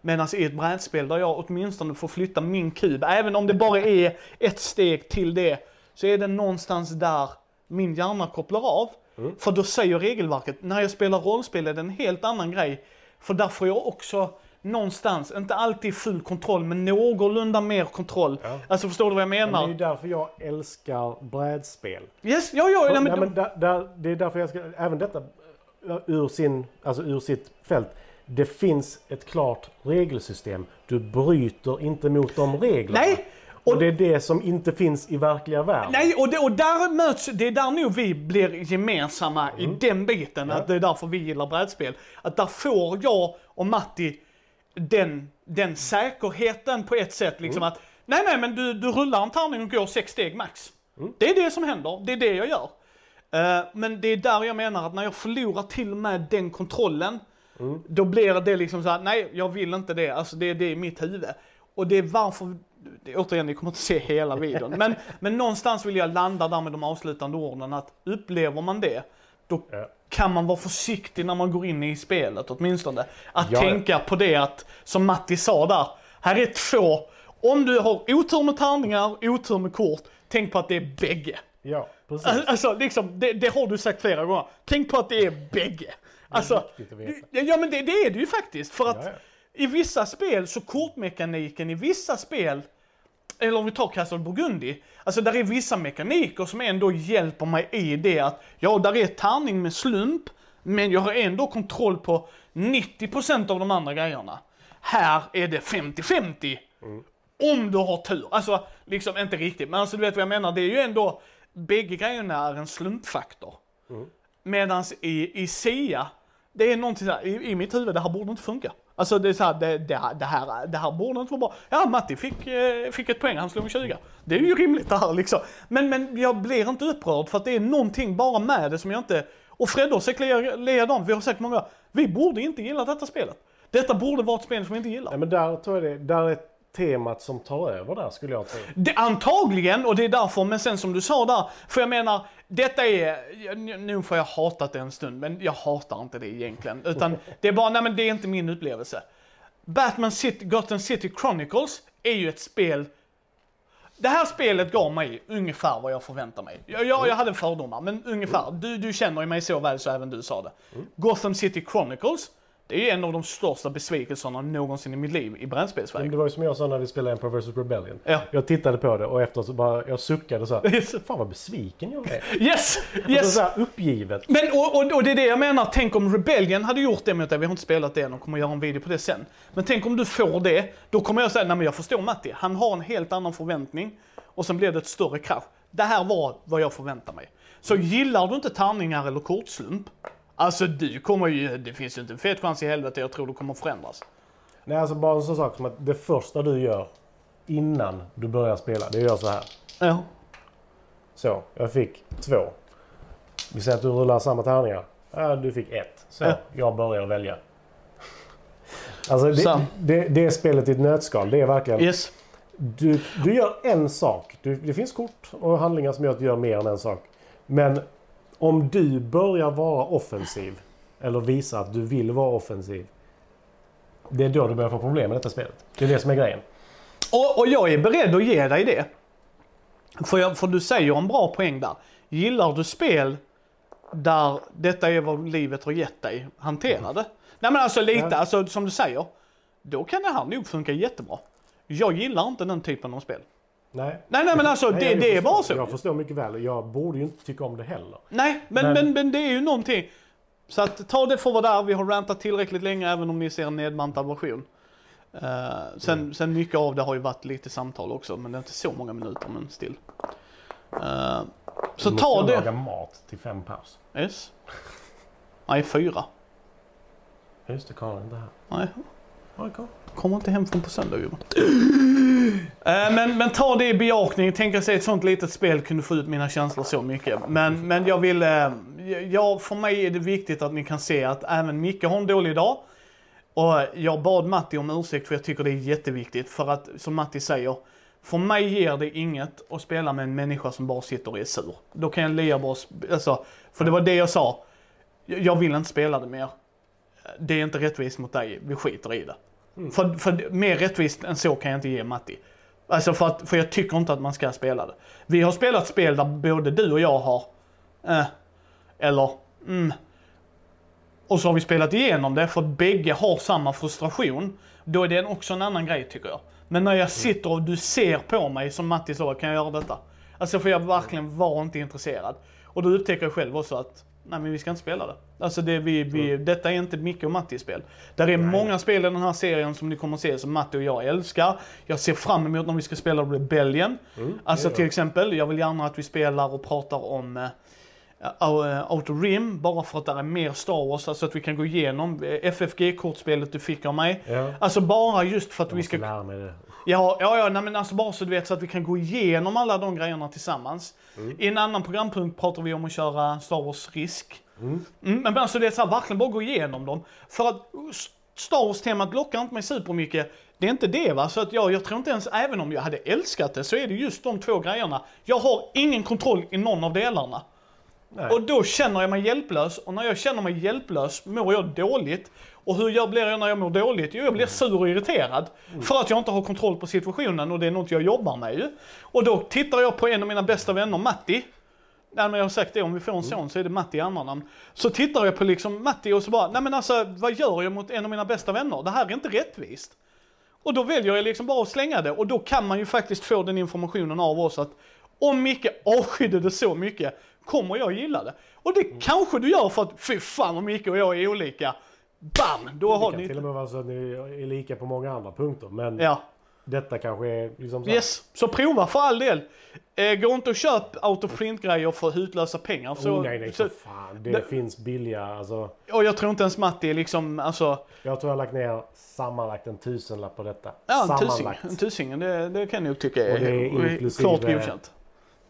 Medan i ett brädspel där jag åtminstone får flytta min kub, även om det bara är ett steg till det, så är det någonstans där min hjärna kopplar av. För då säger regelverket, när jag spelar rollspel är det en helt annan grej. För där får jag också någonstans, inte alltid full kontroll, men någorlunda mer kontroll. Ja. Alltså förstår du vad jag Men menar? det är ju därför jag älskar brädspel. Yes, ja, ja, nej, men, Nej, men där, där, det är därför jag ska, även detta uh, ur, sin, alltså ur sitt fält. Det finns ett klart regelsystem. Du bryter inte mot de reglerna. Nej, Och, och- det är det som inte finns i verkliga världen. Nej, och, det, och där möts, det är där nog vi blir gemensamma i den biten. Mm. Ja. Att det är därför vi gillar brädspel. Att där får jag och Matti den, den säkerheten på ett sätt. Liksom Mm. att, nej nej men du, du rullar en tärning och går sex steg max. Mm. Det är det som händer, det är det jag gör. Eh, men det är där jag menar att när jag förlorar till och med den kontrollen, Mm. då blir det liksom så här: nej jag vill inte det, alltså det är det i mitt huvud. Och det är varför, det, återigen ni kommer inte se hela videon, men, men någonstans vill jag landa där med de avslutande orden att upplever man det, då Ja. kan man vara försiktig när man går in i spelet åtminstone. Att Ja, tänka på det att, som Matti sa där, här är två, om du har otur med tärningar, otur med kort, tänk på att det är bägge. Ja, precis. Alltså liksom, det, det har du sagt flera gånger. Tänk på att det är bägge. Alltså, viktigt att veta. ja men det, det är det ju faktiskt. För att ja. i vissa spel så kortmekaniken i vissa spel, eller om vi tar Castle Burgundy, alltså där är vissa mekaniker som ändå hjälper mig i det att, ja där är tärning med slump, men jag har ändå kontroll på 90% av de andra grejerna. Här är det 50-50. Om du har tur. Alltså, liksom inte riktigt, men alltså du vet vad jag menar. Det är ju ändå, bägge grejerna är en slumpfaktor. Medans i, i SIA, det är någonting såhär, i, i mitt huvud, det här borde inte funka. Alltså det är såhär, det, det, här- det, här, det här borde inte vara bra. Ja, Matti fick, eh, fick ett poäng, han slog en 20. Det är ju rimligt det här liksom. Men, men jag blir inte upprörd för att det är någonting bara med det som jag inte... Och Fredde har säkert likadant, vi har sagt många vi borde inte gilla detta spelet. Detta borde vara ett spel som vi inte gillar. Nej, men där tror jag det där är temat som tar över där skulle jag tro. Det, antagligen, och det är därför, men sen som du sa där, för jag menar, detta är, nu får jag hatat det en stund, men jag hatar inte det egentligen. Utan det är bara, nej men det är inte min upplevelse. Batman City, Gotham City Chronicles är ju ett spel det här spelet gav mig ungefär vad jag förväntar mig. Jag, jag, jag hade fördomar, men ungefär. Du, du känner ju mig så väl så även du sa det. Gotham City Chronicles, det är en av de största besvikelserna någonsin i mitt liv i brädspelsväg. Det var ju som jag sa när vi spelade Empire vs Rebellion. Ja. Jag tittade på det och efter så bara, jag suckade så här. Yes, Fan vad besviken jag är. yes! Alltså yes. så här uppgivet. Men och, och, och det är det jag menar, tänk om Rebellion hade gjort det mot dig, vi har inte spelat det än och kommer göra en video på det sen. Men tänk om du får det, då kommer jag säga, nej men jag förstår Matti, han har en helt annan förväntning och sen blir det ett större krasch. Det här var vad jag förväntar mig. Så gillar du inte tärningar eller kortslump, alltså du kommer ju, det finns ju inte en fet chans i helvete jag tror du kommer förändras. Nej, alltså bara en sån sak som att det första du gör innan du börjar spela. Det gör så här. Ja. Så, jag fick två. Vi säger att du rullar samma tärningar. Ja, du fick ett. Så, Ja. jag börjar välja. Alltså Så. det, det, det är spelet i ett nötskal. Det är verkligen... Yes. Du, du gör en sak. Du, det finns kort och handlingar som gör att du gör mer än en sak. Men om du börjar vara offensiv eller visa att du vill vara offensiv. Det är då du börjar få problem med detta spelet. Det är det som är grejen. Och, och jag är beredd att ge dig det. För, jag, för du säger en bra poäng där. Gillar du spel där detta är vad livet har gett dig, hantera det. Nej men alltså lite, Ja. alltså som du säger. Då kan det här nog funka jättebra. Jag gillar inte den typen av spel. Nej. Nej nej men alltså Nej, det, det är bara så. Jag förstår mycket väl. Jag borde ju inte tycka om det heller. Nej, men, Men- men... Men, det är ju någonting. Så att ta det för vad det är. Vi har rantat tillräckligt länge även om ni ser en nedbantad version. Eh, sen, Mm. sen mycket av det har ju varit lite samtal också, men det är inte så många minuter, men still. Eh, så Du måste ta det. laga mat till fem pers. Yes. Nej, fyra. Just det, Karin inte här. Nej, kommer inte hem från på söndag gubben. Eh, men, men ta det i bejakning. Tänk att ett sånt litet spel kunde få ut mina känslor så mycket. Men, men jag vill... Eh, ja, för mig är det viktigt att ni kan se att även Micke har en dålig dag. Och jag bad Matti om ursäkt för jag tycker det är jätteviktigt. För att, som Matti säger, för mig ger det inget att spela med en människa som bara sitter och är sur. Då kan jag lia bara... Alltså, för det var det jag sa. Jag vill inte spela det mer. Det är inte rättvist mot dig, vi skiter i det. För, för mer rättvist än så kan jag inte ge Matti. Alltså för, att, för jag tycker inte att man ska spela det. Vi har spelat spel där både du och jag har, eh, eller, mm. Och så har vi spelat igenom det för att bägge har samma frustration. Då är det också en annan grej tycker jag. Men när jag sitter och du ser på mig som Matti sa, kan jag göra detta? Alltså för jag verkligen var inte intresserad. Och då upptäcker jag själv också att, nej men vi ska inte spela det. Alltså det, vi, vi, detta är inte Micke och Mattis spel. Där är många spel i den här serien som ni kommer att se som Matti och jag älskar. Jag ser fram emot när vi ska spela Rebellion. alltså det till exempel, jag vill gärna att vi spelar och pratar om Uh, Outer Rim, bara för att det är mer Star Wars, alltså att vi kan gå igenom FFG-kortspelet du fick av mig. Ja. Alltså bara just för att Jag vi ska... lära mig det. Ja, ja, ja nej, men alltså bara så du vet så att vi kan gå igenom alla de grejerna tillsammans. I en annan programpunkt pratar vi om att köra Star Wars Risk. Mm, men alltså det är så här, verkligen bara gå igenom dem. För att uh, Star Wars-temat lockar inte mig supermycket. Det är inte det va, så att jag, jag tror inte ens, även om jag hade älskat det, så är det just de två grejerna. Jag har ingen kontroll i någon av delarna. Nej. Och då känner jag mig hjälplös och när jag känner mig hjälplös mår jag dåligt. Och hur jag blir jag när jag mår dåligt? Jo, jag blir sur och irriterad. För att jag inte har kontroll på situationen och det är något jag jobbar med ju. Och då tittar jag på en av mina bästa vänner, Matti. Nej men jag har sagt det, om vi får en son så är det Matti i andra namn. Så tittar jag på liksom Matti och så bara, nej men alltså vad gör jag mot en av mina bästa vänner? Det här är inte rättvist. Och då väljer jag liksom bara att slänga det och då kan man ju faktiskt få den informationen av oss att om Micke avskydde det så mycket kommer jag gilla det. Och det kanske du gör för att fy fan vad Micke och jag är olika. Bam! Då Det har kan ni... till och med vara så att ni är lika på många andra punkter. Men Ja. detta kanske är liksom så här- Yes, så prova för all del. Eh, gå inte och köp autoprint-grejer för hutlösa pengar. Så, oh, nej, nej, så, fan. Det, det- finns billiga. Alltså, och jag tror inte ens Matti liksom, alltså, jag tror jag har lagt ner sammanlagt en tusenlapp på detta. ja en tusing. sammanlagt. En tusing, det, det kan jag nog tycka är, Och det är inklusive- klart godkänt.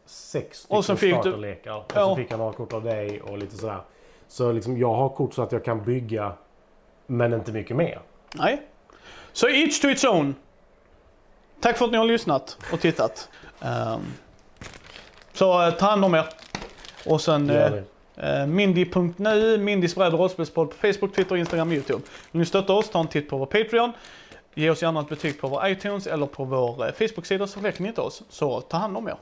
Sex Och stycken du- starterlekar. Och Ja. så fick jag några kort av dig och lite sådär. Så liksom, jag har kort så att jag kan bygga, men inte mycket mer. Nej. Så each to its own. Tack för att ni har lyssnat och tittat. Ehm, så eh, ta hand om er. Och sen eh, eh, Mindy.nu, Mindys bräd och rollspelspodd på Facebook, Twitter, Instagram, YouTube. Vill ni stötta oss, ta en titt på vår Patreon. Ge oss gärna ett betyg på vår iTunes eller på vår eh, Facebook-sida så räcker ni inte oss. Så ta hand om er.